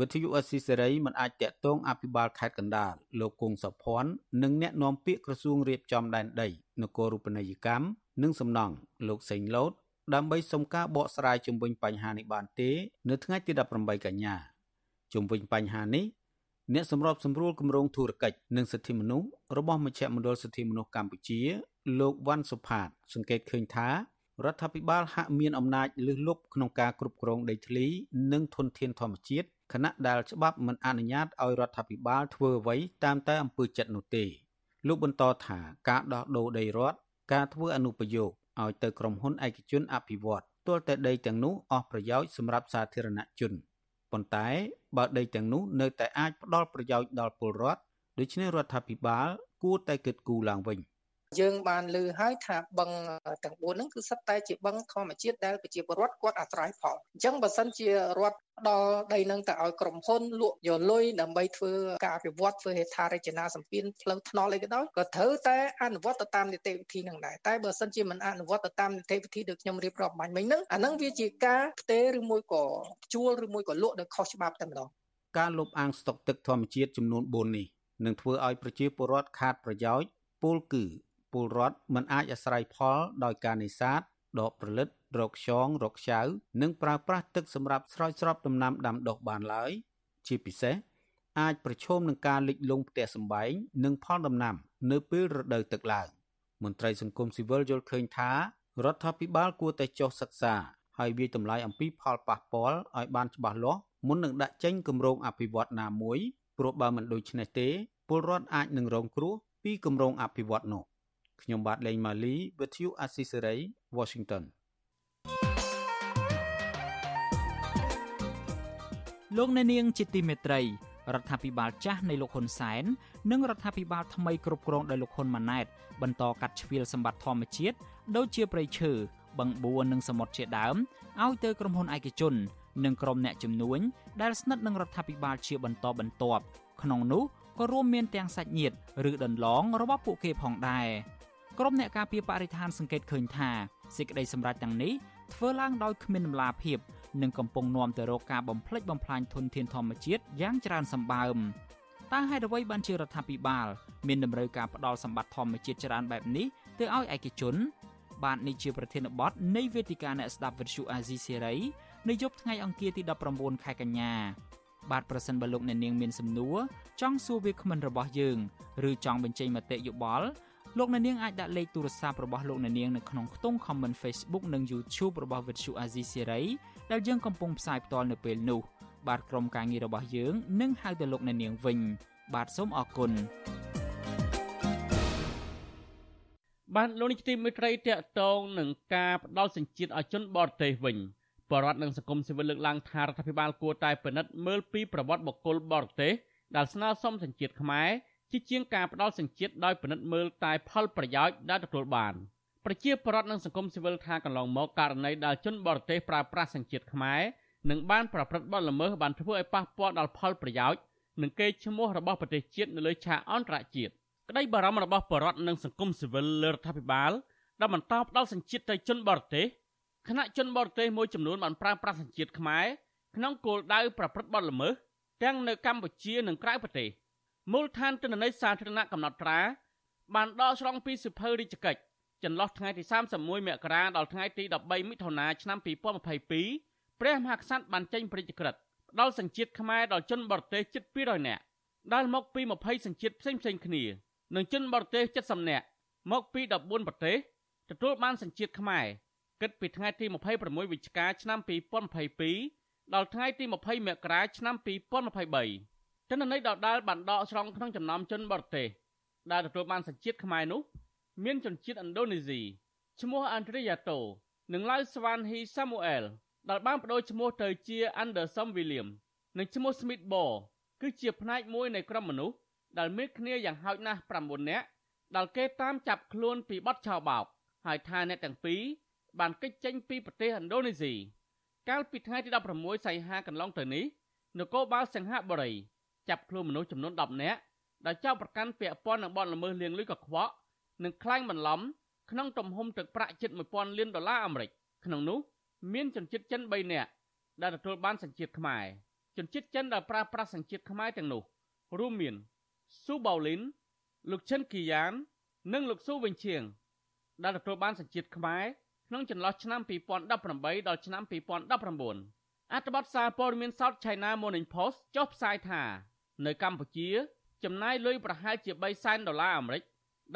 វិទ្យុអស៊ីសេរីមិនអាចតាក់ទងអភិបាលខេត្តកណ្ដាលលោកគង់សុភ័ណ្ឌនិងអ្នកនាំពាក្យក្រសួងរៀបចំដែនដីនគររូបនីយកម្មនិងសំណង់លោកសេងលូតដើម្បីសុំការបកស្រាយជំវិញបញ្ហានេះបានទេ នៅថ្ងៃទី18កញ្ញាជំវិញបញ្ហានេះ អ្នកសម្របសម្រួលគម្រោងធុរកិច្ចនិងសិទ្ធិមនុស្សរបស់មជ្ឈមណ្ឌលសិទ្ធិមនុស្សកម្ពុជា លោកវ៉ាន់សុផាត សង្កេតឃើញថារដ្ឋាភិបាលហាក់មានអំណាចលើសលប់ក្នុងការគ្រប់គ្រងដីធ្លី និងធនធានធម្មជាតិខណៈដែលច្បាប់មិនអនុញ្ញាតឲ្យរដ្ឋាភិបាលធ្វើអ្វីតាមតែអំពើចិត្តនោះទេលោកបន្តថាការដោះដូរដីរដ្ឋការធ្វើអនុប្រយោគឲ្យទៅក្រុមហ៊ុនឯកជនអភិវឌ្ឍទល់តែដីទាំងនោះអស់ប្រយោជន៍សម្រាប់សាធារណជន ប៉ុន្តែបើដីទាំងនោះនៅតែអាចផ្ដល់ប្រយោជន៍ដល់ពលរដ្ឋដូច្នេះរដ្ឋាភិបាលគួរតែគិតគូរឡើងវិញ។ យើងបានលើហើយថាបឹងទាំង4ហ្នឹងគឺសិតតែជាបឹងធម្មជាតិដែលប្រជាពលរដ្ឋគាត់អាស្រ័យផលអញ្ចឹងបើសិនជារដ្ឋដល់ដីនឹងទៅឲ្យក្រុមហ៊ុនលក់យកលុយដើម្បីធ្វើការអភិវឌ្ឍធ្វើហេដ្ឋារចនាសម្ព័ន្ធផ្លូវថ្នល់អីក៏ដោយក៏ត្រូវតែអនុវត្តទៅតាមនីតិវិធីនឹងដែរតែបើសិនជាមិនអនុវត្តទៅតាមនីតិវិធីដូចខ្ញុំរៀបរាប់បាញ់មិញហ្នឹងអាហ្នឹងវាជាការផ្ទេរឬមួយក៏ជួលឬមួយក៏លក់ដោយខុសច្បាប់តែម្ដងការលុបអាងស្តុកទឹកធម្មជាតិចំនួន4នេះនឹងធ្វើឲ្យប្រជាពលរដ្ឋខាតប្រយោជន៍ពលគឺ ពលរដ្ឋមិនអាចអាស្រ័យផលដោយការនេសាទដកប្រលិតរកខ្យងរកខ្ចៅនិងប្រើប្រាស់ទឹកសម្រាប់ស្រោចស្រពដំណាំដាំដុះបានឡើយជាពិសេសអាចប្រឈមនឹងការលិចលង់ផ្ទះសម្បែងនិងផលដំណាំ នៅពេលរដូវទឹកឡើងមន្ត្រីសង្គមស៊ីវិលយល់ឃើញថារដ្ឋាភិបាលគួរតែចុះសិក្សាហើយវាតម្លៃអំពីផលប៉ះពាល់ឲ្យបានច្បាស់លាស់មុននឹងដាក់ចេញគម្រោងអភិវឌ្ឍណាមួយព្រោះបើមិនដូច្នេះទេពលរដ្ឋអាចនឹងរងគ្រោះពីគម្រោងអភិវឌ្ឍនោះ ខ្ញុំបាទលេងម៉ាលី With you Assisary Washington លោកអ្នកនាងជាទីមេត្រីរដ្ឋាភិបាលចាស់នៃលោកហ៊ុនសែននិងរដ្ឋាភិបាលថ្មីគ្រប់គ្រងដោយលោកហ៊ុនម៉ាណែតបន្តកាត់ជ្រៀលសម្បត្តិធម្មជាតិដូចជាព្រៃឈើបឹងបួននិងសមុទ្រជាដើមឲ្យទៅក្រុមហ៊ុនឯកជន និងក្រុមអ្នកជំនួញដែលស្និទ្ធនឹងរដ្ឋាភិបាលជាបន្តបន្ទាប់ក្នុងនោះក៏រួមមានទាំងសាច់ញាតិឬដន្លងរបស់ពួកគេផងដែរ ក្រុមអ្នកការពារបរិស្ថានសង្កេតឃើញថាសេចក្តីសម្រេចទាំងនេះធ្វើឡើងដោយគ្មានដំណាភាពនិងកំពុងនាំទៅរកការបំផ្លិចបំផ្លាញធនធានធម្មជាតិយ៉ាងច្រើនសម្បើមតើហេតុអ្វីបានជារដ្ឋាភិបាលមានតម្រូវការផ្ដល់សម្បត្តិធម្មជាតិច្រើនបែបនេះទៅឲ្យឯកជន បាទនេះជាប្រធានបទនៃវេទិកាអ្នកស្ដាប់វិទ្យុអាស៊ីសេរីនៅយប់ថ្ងៃអង្គារទី19ខែកញ្ញាបាទប្រសិនបើលោកអ្នកនាងមានសំណួរចង់សួរវាគ្មិនរបស់យើង ឬចង់បញ្ចេញមតិយោបល់ លោកអ្នកនាងអាចដាក់លេខទូរស័ព្ទរបស់លោកអ្នកនាងនៅក្នុងខ្ទង់ comment Facebook និង YouTube របស់ Vuthu Azizi Serai ដែលយើងកំពុងផ្សាយផ្ទាល់នៅពេលនេះបាទក្រុមការងាររបស់យើងនឹងហៅទៅលោកអ្នកនាងវិញបាទសូមអរគុណបានលោកនេះទីមេត្រីតកតងនឹងការផ្ដាល់សញ្ជាតិឲ្យជនបរទេសវិញបរដ្ឋនិងសង្គមស៊ីវិលលើកឡើងថារដ្ឋាភិបាលគួរតែពិនិត្យមើលពីប្រវត្តិបុគ្គលបរទេសដែលស្នើសុំសញ្ជាតិខ្មែរ ជាជាងការផ្ដាល់សញ្ជាតិដោយពិនិត្យមើលតែផលប្រយោជន៍ដែលទទួលបានប្រជាពលរដ្ឋនិងសង្គមស៊ីវិលថាកន្លងមកករណីដែលជនបរទេសប្រើប្រាស់សញ្ជាតិខ្មែរនិងបានប្រព្រឹត្តបទល្មើសបានធ្វើឲ្យប៉ះពាល់ដល់ផលប្រយោជន៍និងកេរ្តិ៍ឈ្មោះរបស់ប្រទេសជាតិនៅលើឆាកអន្តរជាតិក្តីបារម្ភរបស់ប្រជាពលរដ្ឋនិងសង្គមស៊ីវិលលើរដ្ឋាភិបាលដែលបន្តផ្ដល់សញ្ជាតិទៅជនបរទេសគណៈជនបរទេសមួយចំនួនបានប្រើប្រាស់សញ្ជាតិខ្មែរក្នុងគោលដៅប្រព្រឹត្តបទល្មើសទាំងនៅកម្ពុជានិងក្រៅប្រទេស មូលដ្ឋានទិន្នន័យសាធារណៈកំណត់ត្រាបានដកស្រង់ពីសិភៅរាជកិច្ចចន្លោះថ្ងៃទី31មករាដល់ថ្ងៃទី13មិថុនាឆ្នាំ2022ព្រះមហាក្សត្របានចេញព្រះរាជក្រឹត្យផ្ដល់សញ្ជាតិខ្មែរដល់ជនបរទេសជិត200នាក់ដែលមកពី20សញ្ជាតិផ្សេងៗគ្នានិងជនបរទេស70នាក់មកពី14ប្រទេសទទួលបានសញ្ជាតិខ្មែរគិតពីថ្ងៃទី26វិច្ឆិកាឆ្នាំ2022ដល់ថ្ងៃទី20មករាឆ្នាំ2023 ទិន្នន័យដដែលបានដកស្រង់ក្នុងចំណោមជនបរទេសដែលទទួលបានសញ្ជាតិខ្មែរនោះ មានជនជាតិឥណ្ឌូនេស៊ីឈ្មោះអាន់ដ្រីយ៉ាតូនិងឡៅស្វានហ៊ីសាមូអែលដែលបានបដូរឈ្មោះទៅជា Anderson William និងឈ្មោះ Smith Ball គឺជាផ្នែកមួយនៃក្រុមមនុស្សដែលមានគ្នាយ៉ាងហោចណាស់9នាក់ដែលគេតាមចាប់ខ្លួនពីបទឆោបោកហើយថាអ្នកទាំងពីរបានគេចចេញពីប្រទេសឥណ្ឌូនេស៊ីកាលពីថ្ងៃទី16សីហាកន្លងទៅនេះនគរបាលសង្ហបុរី ចាប់ខ្លួនមនុស្សចំនួន10នាក់ដែលចោទប្រកាន់ពាក់ព័ន្ធនឹងបទល្មើសលាងលុយកខ្វក់និងក្លែងបន្លំក្នុងទំហំទឹកប្រាក់ជិត1000លានដុល្លារអាមេរិកក្នុងនោះមានជនជាតិចិន3នាក់ដែលទទួលបានសញ្ជាតិខ្មែរជនជាតិចិនដែលប្រើប្រាស់សញ្ជាតិខ្មែរទាំងនោះរួមមានស៊ូប៊ូលីនលោកឈិនគីយ៉ាន និងលោកស៊ូវិញឈៀងដែលទទួលបានសញ្ជាតិខ្មែរក្នុងចន្លោះឆ្នាំ2018ដល់ឆ្នាំ2019អត្ថបទសារព័ត៌មាន South China Morning Post ចុះផ្សាយថា នៅកម្ពុជា ចំណាយលុយប្រហែលជា3សែនដុល្លារអាមេរិក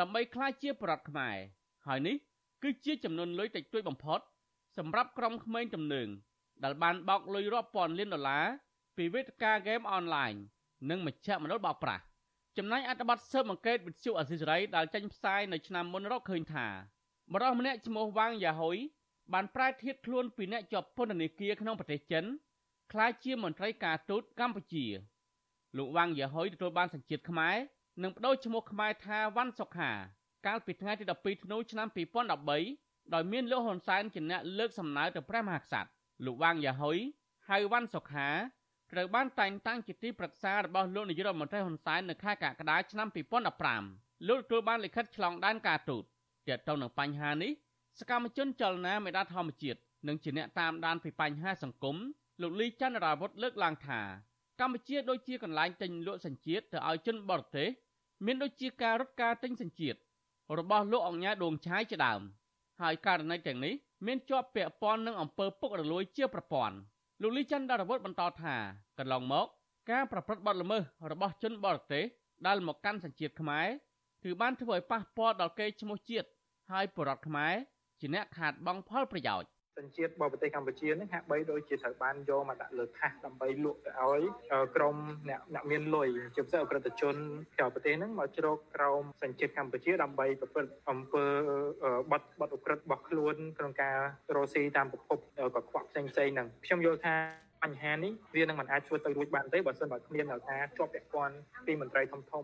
ដើម្បីក្លាយជាប្រដ្ឋខ្មែរហើយនេះគឺជាចំនួនលុយតិចតួចបំផុត សម្រាប់ក្រុមក្មេងទំនើងដែលបានបោកលុយរាប់ពាន់លានដុល្លារពីវេទិកាហ្គេមអនឡាញនិងមជ្ឈមណ្ឌលបោកប្រាស់ចំណែកអត្ថបទស៊ើបអង្កេតវិទ្យុអសិរ័យដែលចេញផ្សាយនៅឆ្នាំមុនរកឃើញថាបរិសម្នាក់ឈ្មោះវ៉ាងយ៉ាហុយបានប្រែធៀបខ្លួនពីអ្នកជាប់ពន្ធនាគារក្នុងប្រទេសចិនក្លាយជាមន្ត្រីការទូតកម្ពុជា លោកវ៉ាងយ៉ាហុយទទួលបានសញ្ជាតិខ្មែរនិងបដូរឈ្មោះខ្មែរថាវ៉ាន់សុខាកាលពីថ្ងៃទី12ធ្នូឆ្នាំ2013ដោយមានលោកហ៊ុនសែនជាអ្នកលើកសំណើទៅព្រះមហាក្សត្រលោកវ៉ាងយ៉ាហុយហៅវ៉ាន់សុខាត្រូវបានតែងតាំងជាទីប្រឹក្សារបស់លោកនាយករដ្ឋមន្ត្រីហ៊ុនសែននៅខែកក្កដាឆ្នាំ2015លោកទទួលបានលិខិតឆ្លងដែនការទូតទាក់ទងនឹងបញ្ហានេះសកម្មជនចលនាមេដាធម្មជាតិនិងជាអ្នកតាមដានពីបញ្ហាសង្គមលោកលីច័ន្ទរាវុធលើកឡើងថា កម្ពុជាដូចជាកន្លែងទិញលក់សញ្ជាតិទៅឲ្យជនបរទេសមានដូចជាការរត់ការទិញសញ្ជាតិរបស់លោកអង្ញាដួងឆាយជាដើមហើយករណីទាំងនេះមានជាប់ពាក់ព័ន្ធនឹងអំពើពុករលួយជាប្រព័ន្ធលោកលីច័ន្ទដារវុធបន្តថាកន្លងមក ការប្រព្រឹត្តបទល្មើសរបស់ជនបរទេសដែលមកកាន់សញ្ជាតិខ្មែរគឺបានធ្វើឲ្យប៉ះពាល់ដល់កេរ្តិ៍ឈ្មោះជាតិហើយបរតខ្មែរជាអ្នកខាតបង់ផលប្រយោជន៍ស ញ្ជាតិរបស់ប្រទេសកម្ពុជានឹងហាក់បីដូចជាត្រូវបានយកមកដាក់លើថាសដើម្បីលក់ទៅឲ្យក្រមអ្នកអ្នកមានលុយជាពិសេសអក្រិតជនក្រៅប្រទេសនឹងមកជ្រកក្រោមសញ្ជាតិកម្ពុជាដើម្បីប្រព្រឹត្តអំពើបាត់បាត់អក្រិតរបស់ខ្លួនក្នុងការរស់ស៊ីតាមប្រភពក៏ខ្វក់ផ្សេងផ្សេងហ្នឹងខ្ញុំយល់ថាបញ្ហានេះវានឹងមិនអាចធ្វើទៅរួចបានទេបើសិនបើគ្មានថាជាប់ពាក់ព័ន្ធពីមន្ត្រីធំធំ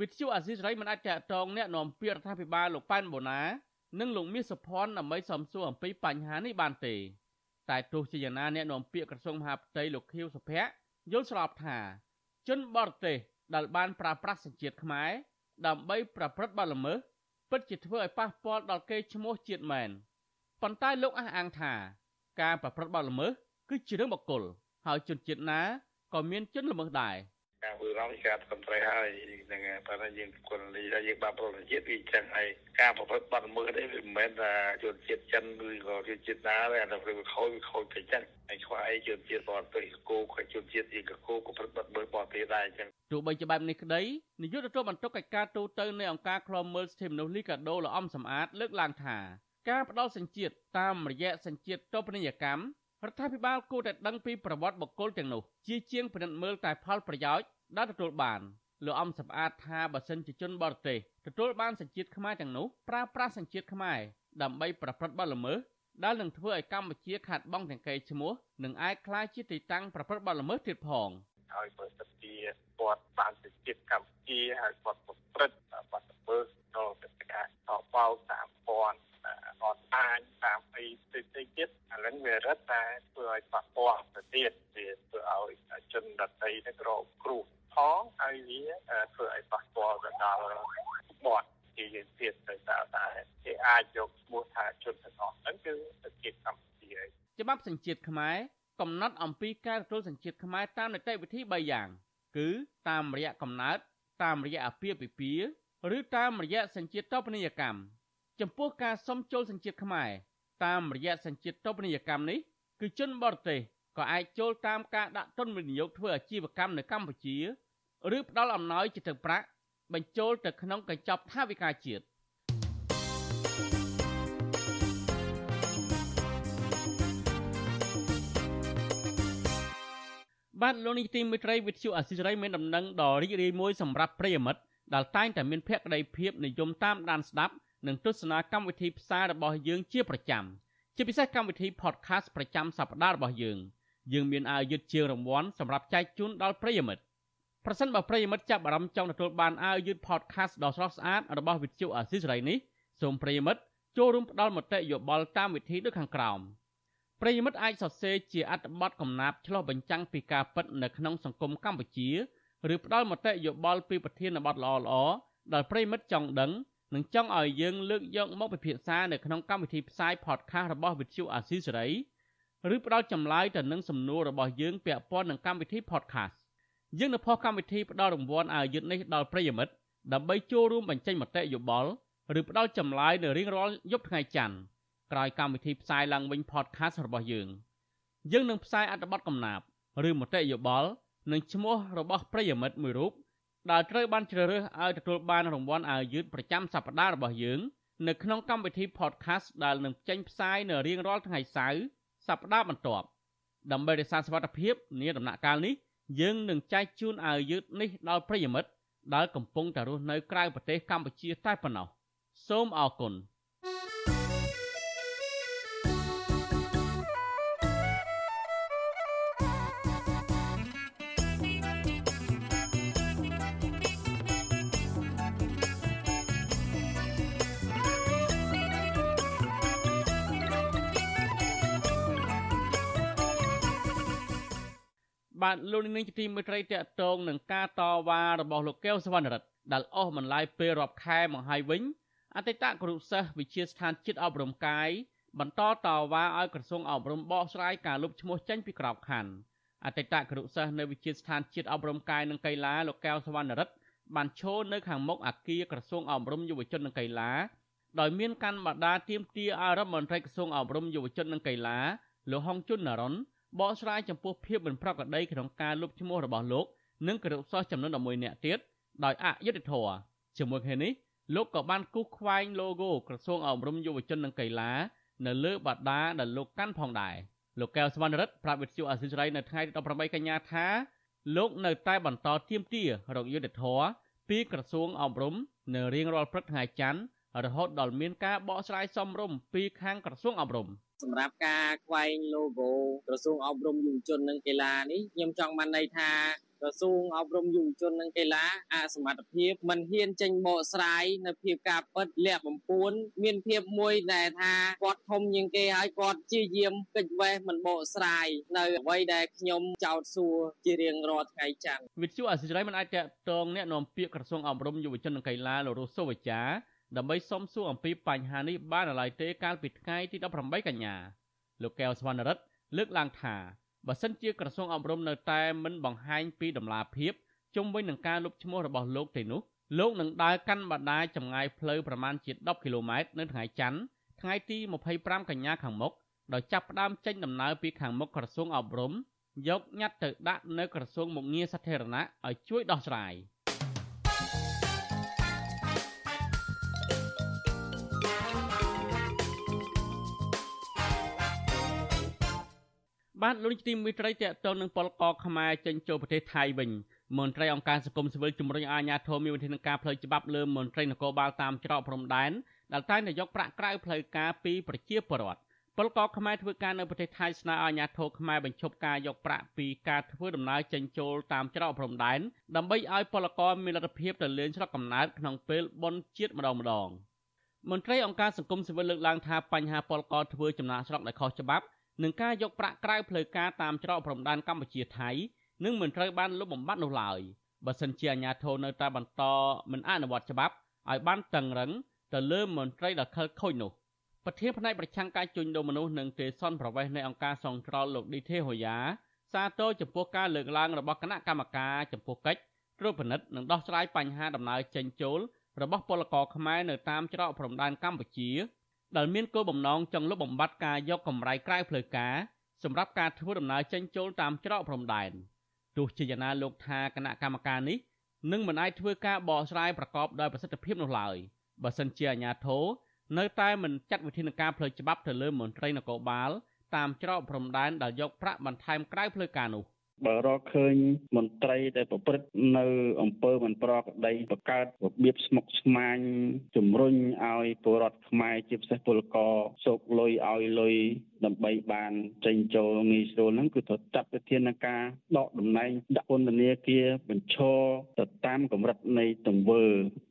វិទ្យុអាស៊ីសេរីមិនអាចតកតងអ្នកនាំពាក្យរដ្ឋាភិបាលលោកប៉ែនបូណា និងលោកមាសសុភ័ណ្ឌដើម្បីសំសួរអំពីបញ្ហានេះបានទេ តែទោះជាយ៉ាងណាអ្នកនាំពាក្យក្រសួងមហាផ្ទៃលោកខៀវសុភ័ក្រយល់ស្របថាជនបរទេសដែលបានប្រើប្រាស់សញ្ជាតិខ្មែរដើម្បីប្រព្រឹត្តបទល្មើសពិតជាធ្វើឲ្យប៉ះពាល់ដល់កេរ្តិ៍ឈ្មោះជាតិមែនប៉ុន្តែលោកអះអាងថា ការប្រព្រឹត្តបទល្មើសគឺជារឿងបុគ្គលហើយជនជាតិណាក៏មានជនល្មើសដែរ។ ការធ្វើរំការត្រឹមត្រូវហើយនឹងប៉ុន្តែយើងគុណលីថាយើងបានប្រតិជាតិវាចឹងហើយការប្រព្រឹត្តបទល្មើសនេះវាមិនមែនថាជនជាតិចិនឬក៏ជនជាតិណាទេអានោះវាខូចវាខូចទៅចឹងហើយខ្វះអីជនជាតិបរទេសគោខជនជាតិយើងក៏គោក៏ប្រព្រឹត្តបទល្មើសបរទេសដែរចឹងទោះបីជាបែបនេះក្តីនាយកទទួលបន្ទុកកិច្ចការទូតនៃអង្គការឃ្លាំមើលសិទ្ធិមនុស្សលីកាដូលោកអំសំអាតលើកឡើងថាការផ្ដល់សញ្ជាតិតាមរយៈសញ្ជាតិតូបនីយកម្មរដ្ឋាភិបាលគួរតែដឹងពីប្រវត្តិបុគ្គលទាំងនោះជាជាងពិនិត្យមើលតែផលប្រយោជន៍ ដែលទទួលបានលោកអំសម្អាតថាបើសិនជាជនបរទេសទទួលបានសញ្ជាតិខ្មែរទាំងនោះប្រើប្រាស់សញ្ជាតិខ្មែរដើម្បីប្រព្រឹត្តបទល្មើសដែលនឹងធ្វើឲ្យកម្ពុជាខាត់បងទាំងកេរឈ្មោះនិងអាចក្លាយជាទីតាំងប្រព្រឹត្តបទល្មើសទៀតផងហើយបើសិនជាគាត់បានសញ្ជាតិកម្ពុជាហើយគាត់ប្រព្រឹត្តបទល្មើសដល់ទៅការតបោតាមព័ន្ធ អត់អាចតាមអីផ្សេងៗទៀតអានឹងវារឹតតែធ្វើឲ្យប៉ះពាល់ទៅទៀតវាធ្វើឲ្យជនដតីនឹងរងគ្រោះផងហើយវាធ្វើឲ្យប៉ះពាល់ទៅដល់បទជាយើងទៀតទៅតែតែគេអាចយកឈ្មោះថាជនទាំងអស់ហ្នឹងគឺសញ្ជាតិកម្ពុជាច្បាប់សញ្ជាតិខ្មែរកំណត់អំពីការទទួលសញ្ជាតិខ្មែរតាមនីតិវិធី3យ៉ាង គឺតាមរយៈកំណើតតាមរយៈអាពាហ៍ពិពាហ៍ឬតាមរយៈសញ្ជាតិតបនីយកម្ម ចំពោះការសុំចូលសញ្ជាតិខ្មែរតាមរយៈសញ្ជាតិតបនីយកម្មនេះគឺជនបរទេសក៏អាចចូលតាមការដាក់ទុនវិនិយោគធ្វើអាជីវកម្មនៅកម្ពុជាឬផ្ដល់អំណោយជាទឹកប្រាក់បញ្ចូលទៅក្នុងកញ្ចប់ថវិកាជាតិបាទលោកនេះទីមិត្តរីវិទ្យុអសិរ័យមានដំណឹងដ៏រីករាយមួយសម្រាប់ប្រិយមិត្តដែលតែងតែមានភក្ដីភាពនិយមតាមដានស្ដាប់ និងទស្សនាកម្មវិធីផ្សាយរបស់យើងជាប្រចាំជាពិសេសកម្មវិធី podcast ប្រចាំសប្តាហ៍របស់យើងយើងមានអាយុធជារង្វាន់សម្រាប់ចែកជូនដល់ប្រិយមិត្តប្រសិនបើប្រិយមិត្តចាប់អារម្មណ៍ចង់ទទួលបានអាវយឺត podcast ដ៏ស្រស់ស្អាតរបស់វិទ្យុអាស៊ីសេរីនេះសូមប្រិយមិត្តចូលរួមផ្ដល់មតិយោបល់តាមវិធីដូចខាងក្រោមប្រិយមិត្តអាចសរសេរជាអត្ថបទកំណាព្យឆ្លុះបញ្ចាំងពីការពិតនៅក្នុងសង្គមកម្ពុជាឬផ្ដល់មតិយោបល់ពីប្រធានបទល្អៗដែលប្រិយមិត្តចង់ដឹង និងចង់ឲ្យយើងលើកយកមកពិភាក្សានៅក្នុងកម្មវិធីផ្សាយ podcast របស់វិទ្យុអាស៊ីសេរីឬផ្ដល់ចម្លើយទៅនឹងសំណួររបស់យើងពាក់ព័ន្ធនឹងកម្មវិធី podcast យើងនៅផុសកម្មវិធីផ្ដល់រង្វាន់អាយុធនេះដល់ប្រិយមិត្តដើម្បីចូលរួមបញ្ចេញមតិយោបល់ឬផ្ដល់ចម្លើយនៅរៀងរាល់យប់ថ្ងៃច័ន្ទក្រោយកម្មវិធីផ្សាយឡើងវិញ podcast របស់យើងយើងនឹងផ្សាយអត្ថបទកំណាព្យឬមតិយោបល់និងឈ្មោះរបស់ប្រិយមិត្តមួយរូប ដែលត្រូវបានជ្រើសរើសឲ្យទទួលបានរង្វាន់អាយុធប្រចាំសប្តាហ៍របស់យើង នៅក្នុងកម្មវិធី podcast ដែលនឹងចេញផ្សាយនៅរៀងរាល់ថ្ងៃសៅរ៍សប្តាហ៍បន្ទាប់ដើម្បីរក្សាសុវត្ថិភាពនាដំណាក់កាលនេះយើងនឹងចែកជូនអាវយឺតនេះដល់ប្រិយមិត្តដែលកំពុងតែរស់នៅក្រៅប្រទេសកម្ពុជាតែប៉ុណ្ណោះសូមអរគុណ បាទលោកនាងជាទីមេត្រីតកតងនឹងការតវ៉ារបស់លោកកែវសវណ្ណរិទ្ធដែលអស់បន្លាយពេលរាប់ខែមកហើយវិញអតីតគ្រូសិស្សវិទ្យាស្ថានជាតិអប់រំកាយបន្តតវ៉ាឲ្យក្រសួងអប់រំបកស្រាយការលុបឈ្មោះចេញពីក្របខ័ណ្ឌអតីតគ្រូសិស្សនៅវិទ្យាស្ថានជាតិអប់រំកាយនិងកីឡាលោកកែវសវណ្ណរិទ្ធបានឈរនៅខាងមុខអគារក្រសួងអប់រំយុវជននិងកីឡាដោយមានកាន់បដាទៀមទាឲ្យរដ្ឋមន្ត្រីក្រសួងអប់រំយុវជននិងកីឡាលោកហុងជុននរ៉ុន បកស្រាយចំពោះភាពមិនប្រក្រតីក្នុងការលុបឈ្មោះរបស់លោកនិងគរុសិស្សចំនួន11នាក់ទៀតដោយអយុត្តិធម៌ជាមួយគ្នានេះលោកក៏បានគូសខ្វែង logo ក្រសួងអប់រំយុវជននិងកីឡានៅលើបដាដែលលោកកាន់ផងដែរលោកកែវសវណ្ណរិទ្ធប្រាប់វិទ្យុអាស៊ីសេរីនៅថ្ងៃទី18កញ្ញាថាលោកនៅតែបន្តទៀមទារកយុត្តិធម៌ពីក្រសួងអប់រំនៅរៀងរាល់ព្រឹកថ្ងៃច័ន្ទរហូតដល់មានការបកស្រាយសមរម្យពីខាងក្រសួងអប់រំ សម្រាប់ការខ្វែង logo ក្រសួងអប់រំយុវជននិងកីឡានេះខ្ញុំចង់បានន័យថាក្រសួងអប់រំយុវជននិងកីឡាអសមត្ថភាពមិនហ៊ានចេញបកស្រាយនៅភាពការពិតលាក់បំពួនមានភាពមួយដែលថាគាត់ធំជាងគេហើយគាត់ជាយាមកិច្ចវេះមិនបកស្រាយនៅអ្វីដែលខ្ញុំចោទសួរជារៀងរាល់ថ្ងៃច័ន្ទវិទ្យុអសិរ័យមិនអាចតតងแนะនាំពាក្យក្រសួងអប់រំយុវជននិងកីឡាលោករស់សុវចា ដើម្បីសុំសួរអំពីបញ្ហានេះបានឡើយទេកាលពីថ្ងៃទី18កញ្ញាលោកកែវសវណ្ណរិទ្ធលើកឡើងថាបើសិនជាក្រសួងអប់រំនៅតែមិនបង្ហាញពីដំណាភាពជុំវិញនឹងការលុបឈ្មោះរបស់លោកទេនោះលោកនឹងដើរកាន់បដាចម្ងាយផ្លូវប្រមាណជា10គីឡូម៉ែត្រនៅថ្ងៃច័ន្ទថ្ងៃទី25កញ្ញាខាងមុខដោយចាប់ផ្ដើមចេញដំណើរពីខាងមុខក្រសួងអប់រំយកញត្តិទៅដាក់នៅក្រសួងមុខងារសាធារណៈឲ្យជួយដោះស្រាយ។ បាទលោកទីមិត្តរីតេតទៅនឹងពលកខ្មែរចេញចូលប្រទេសថៃវិញមន្ត្រីអង្គការសង្គមស៊ីវិលជំរុញឲ្យអាជ្ញាធរមានវិធានការផ្លូវច្បាប់លើមន្ត្រីនគរបាលតាមច្រកព្រំដែនដែលតែងតែយកប្រាក់ក្រៅផ្លូវការពីប្រជាពលរដ្ឋពលកខ្មែរធ្វើការនៅប្រទេសថៃស្នើឲ្យអាជ្ញាធរខ្មែរបញ្ឈប់ការយកប្រាក់ពីការធ្វើដំណើរចេញចូលតាមច្រកព្រំដែនដើម្បីឲ្យពលករមានលទ្ធភាពទៅលេងស្រុកកំណើតក្នុងពេលបុណ្យជាតិម្ដងម្ដងមន្ត្រីអង្គការសង្គមស៊ីវិលលើកឡើងថាបញ្ហាពលករធ្វើចំណាក់ស្រុកដែលខុសច្បាប់ នឹងការយកប្រាក់ក្រៅផ្លូវការតាមច្រកព្រំដែនកម្ពុជាថៃនឹងមិនត្រូវបានលុបបំបាត់នោះឡើយបើសិនជាអាជ្ញាធរនៅតែបន្តមិនអនុវត្តច្បាប់ឲ្យបានតឹងរឹងទៅលើមន្ត្រីដែលខិលខូចនោះប្រធានផ្នែកប្រឆាំងការជួញដូរមនុស្សនិងទេសនប្រវេសនៃអង្គការសង្គ្រោះលោកឌីទេហូយ៉ាសាទរចំពោះការលើកឡើងរបស់គណៈកម្មការចំពោះកិច្ចត្រួតពិនិត្យនិងដោះស្រាយបញ្ហាដំណើរចេញចូលរបស់ពលករខ្មែរនៅតាមច្រកព្រំដែនកម្ពុជា ដែលមានគោលបំណងចង់លុបបំបាត់ការយកកម្រៃក្រៅផ្លូវការសម្រាប់ការធ្វើដំណើរចេញចូលតាមច្រកព្រំដែនទោះជាយ៉ាងណាលោកថាគណៈកម្មការនេះនឹងមិនអាចធ្វើការបកស្រាយប្រកបដោយប្រសិទ្ធភាពនោះឡើយបើសិនជាអាជ្ញាធរនៅតែមិនចាត់វិធានការផ្លូវច្បាប់ទៅលើមន្ត្រីនគរបាលតាមច្រកព្រំដែនដែលយកប្រាក់បន្ថែមក្រៅផ្លូវការនោះ បើរកឃើញមន្ត្រីដែលប្រព្រឹត្តនៅអំពើមិនប្រក្រតីបង្កើតរបៀបស្មុគស្មាញជំរុញឲ្យពលរដ្ឋខ្មែរជាពិសេសពលករសោកលុយឲ្យលុយដើម្បីបានចេញចូលងាយស្រួលហ្នឹងគឺត្រូវចាត់វិធានការដកតំណែងដាក់ពន្ធនាគារបញ្ឈរទៅតាមកម្រិតនៃទង្វើ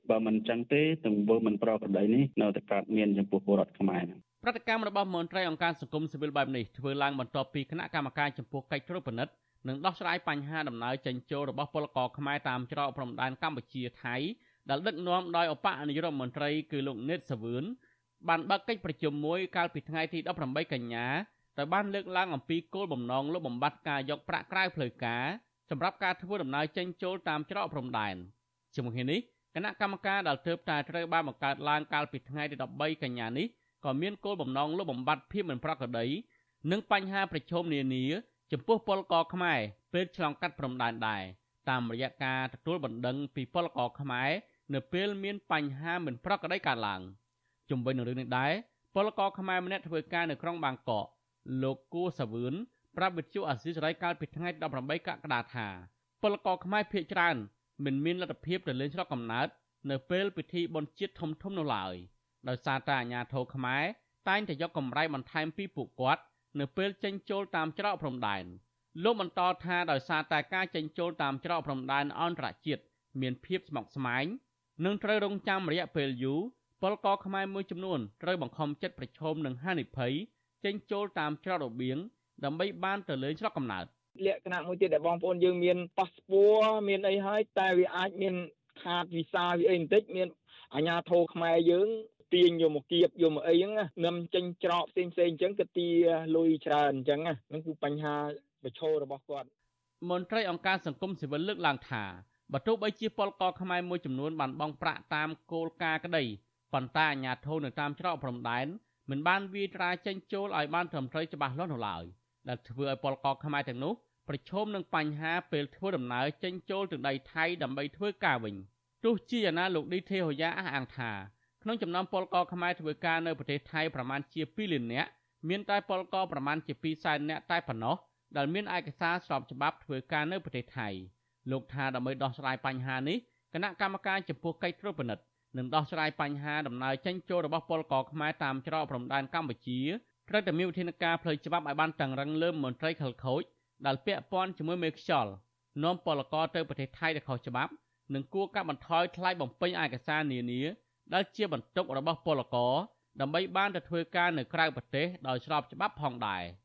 បើមិនចឹងទេទង្វើមិនប្រក្រតីនេះនៅតែកើតមានចំពោះពលរដ្ឋខ្មែរហ្នឹងប្រតិកម្មរបស់មន្ត្រីអង្គការសង្គមស៊ីវិលបែបនេះធ្វើឡើងបន្ទាប់ពីគណៈកម្មការចំពោះកិច្ចត្រួតពិនិត្យ និងដោះស្រាយបញ្ហាដំណើរចេញចូលរបស់ពលករខ្មែរតាមច្រកព្រំដែនកម្ពុជាថៃដែលដឹកនាំដោយឧបនាយករដ្ឋមន្ត្រីគឺលោកណេតសាវឿនបានបើកកិច្ចប្រជុំមួយកាលពីថ្ងៃទី18កញ្ញាដោយបានលើកឡើងអំពីគោលបំណងលុបបំបាត់ការយកប្រាក់ក្រៅផ្លូវការសម្រាប់ការធ្វើដំណើរចេញចូលតាមច្រកព្រំដែនជាមួយគ្នានេះគណៈកម្មការដែលទើបតែត្រូវបានបង្កើតឡើងកាលពីថ្ងៃទី13កញ្ញានេះក៏មានគោលបំណងលុបបំបាត់ភាពមិនប្រក្រតីនិងបញ្ហាប្រឈមនានា ចំពោះពលករខ្មែរពេលឆ្លងកាត់ព្រំដែនដែរតាមរយៈការទទួលបណ្ដឹងពីពលករខ្មែរនៅពេលមានបញ្ហាមិនប្រក្រតីកើតឡើងជំវិញនឹងរឿងនេះដែរពលករខ្មែរម្នាក់ធ្វើការនៅក្រុងបាងកកលោកគួសាវឿនប្រាប់វិទ្យុអាស៊ីសេរីកាលពីថ្ងៃ18កក្កដាថាពលករខ្មែរភៀសច្រើនមិនមានលទ្ធភាពទៅលេងស្រុកកំណើតនៅពេលពិធីបុណ្យជាតិធំធំនោះឡើយដោយសារតែអាញាធរខ្មែរតែងតែយកកម្រៃបន្ថែមពីពួកគាត់ នៅពេលចេញចូលតាមច្រកព្រំដែនលោកបន្តថាដោយសារតែការចេញចូលតាមច្រកព្រំដែនអន្តរជាតិមានភាពស្មុគស្មាញនិងត្រូវរងចាំរយៈពេលយូរពលករខ្មែរមួយចំនួនត្រូវបង្ខំចិត្តប្រឈមនឹងហានិភ័យចេញចូលតាមច្រករបៀងដើម្បីបានទៅលេងស្រុកកំណើតលក្ខណៈមួយទៀតដែលបងប្អូនយើងមានប៉ាសពតមានអីហើយតែវាអាចមានខាតវីសាវាអីបន្តិចមានអាជ្ញាធរខ្មែរយើង ទាញយកមកគៀបយកមកអីហ្នឹងនឹមចេញច្រកផ្សេងផ្សេងអញ្ចឹងក៏ទាលុយច្រើនអញ្ចឹងហ្នឹងគឺបញ្ហាប្រឈមរបស់គាត់មន្ត្រីអង្គការសង្គមស៊ីវិលលើកឡើងថាបើទោះបីជាពលករខ្មែរមួយចំនួនបានបង់ប្រាក់តាមគោលការណ៍ក្តីប៉ុន្តែអាជ្ញាធរនៅតាមច្រកព្រំដែនមិនបានវាយត្រាចេញចូលឲ្យបានត្រឹមត្រូវច្បាស់លាស់នោះឡើយដែលធ្វើឲ្យពលករខ្មែរទាំងនោះប្រឈមនឹងបញ្ហាពេលធ្វើដំណើរចេញចូលទៅដីថៃដើម្បីធ្វើការវិញទោះជាយ៉ាងណាលោកឌីទេហូយ៉ាអះអាងថា ក្នុងចំណោមពលករខ្មែរធ្វើការនៅប្រទេសថៃប្រមាណជា2លាននាក់មានតែពលករប្រមាណជា2សែននាក់តែប៉ុណ្ណោះដែលមានឯកសារស្របច្បាប់ធ្វើការនៅប្រទេសថៃលោកថាដើម្បីដោះស្រាយបញ្ហានេះគណៈកម្មការចំពោះកិច្ចត្រួតពិនិត្យនិងដោះស្រាយបញ្ហាដំណើរចេញចូលរបស់ពលករខ្មែរតាមច្រកព្រំដែនកម្ពុជាត្រូវតែមានវិធានការផ្លូវច្បាប់ឲ្យបានតឹងរឹងលើមន្ត្រីខិលខូចដែលពាក់ព័ន្ធជាមួយមេខ្យល់នាំពលករទៅប្រទេសថៃដែលខុសច្បាប់និងគួរកាត់បន្ថយថ្លៃបំពេញឯកសារនានា ដែលជាបន្ទុករបស់ពលករដើម្បីបានទៅធ្វើការនៅក្រៅប្រទេសដោយស្របច្បាប់ផងដែរ។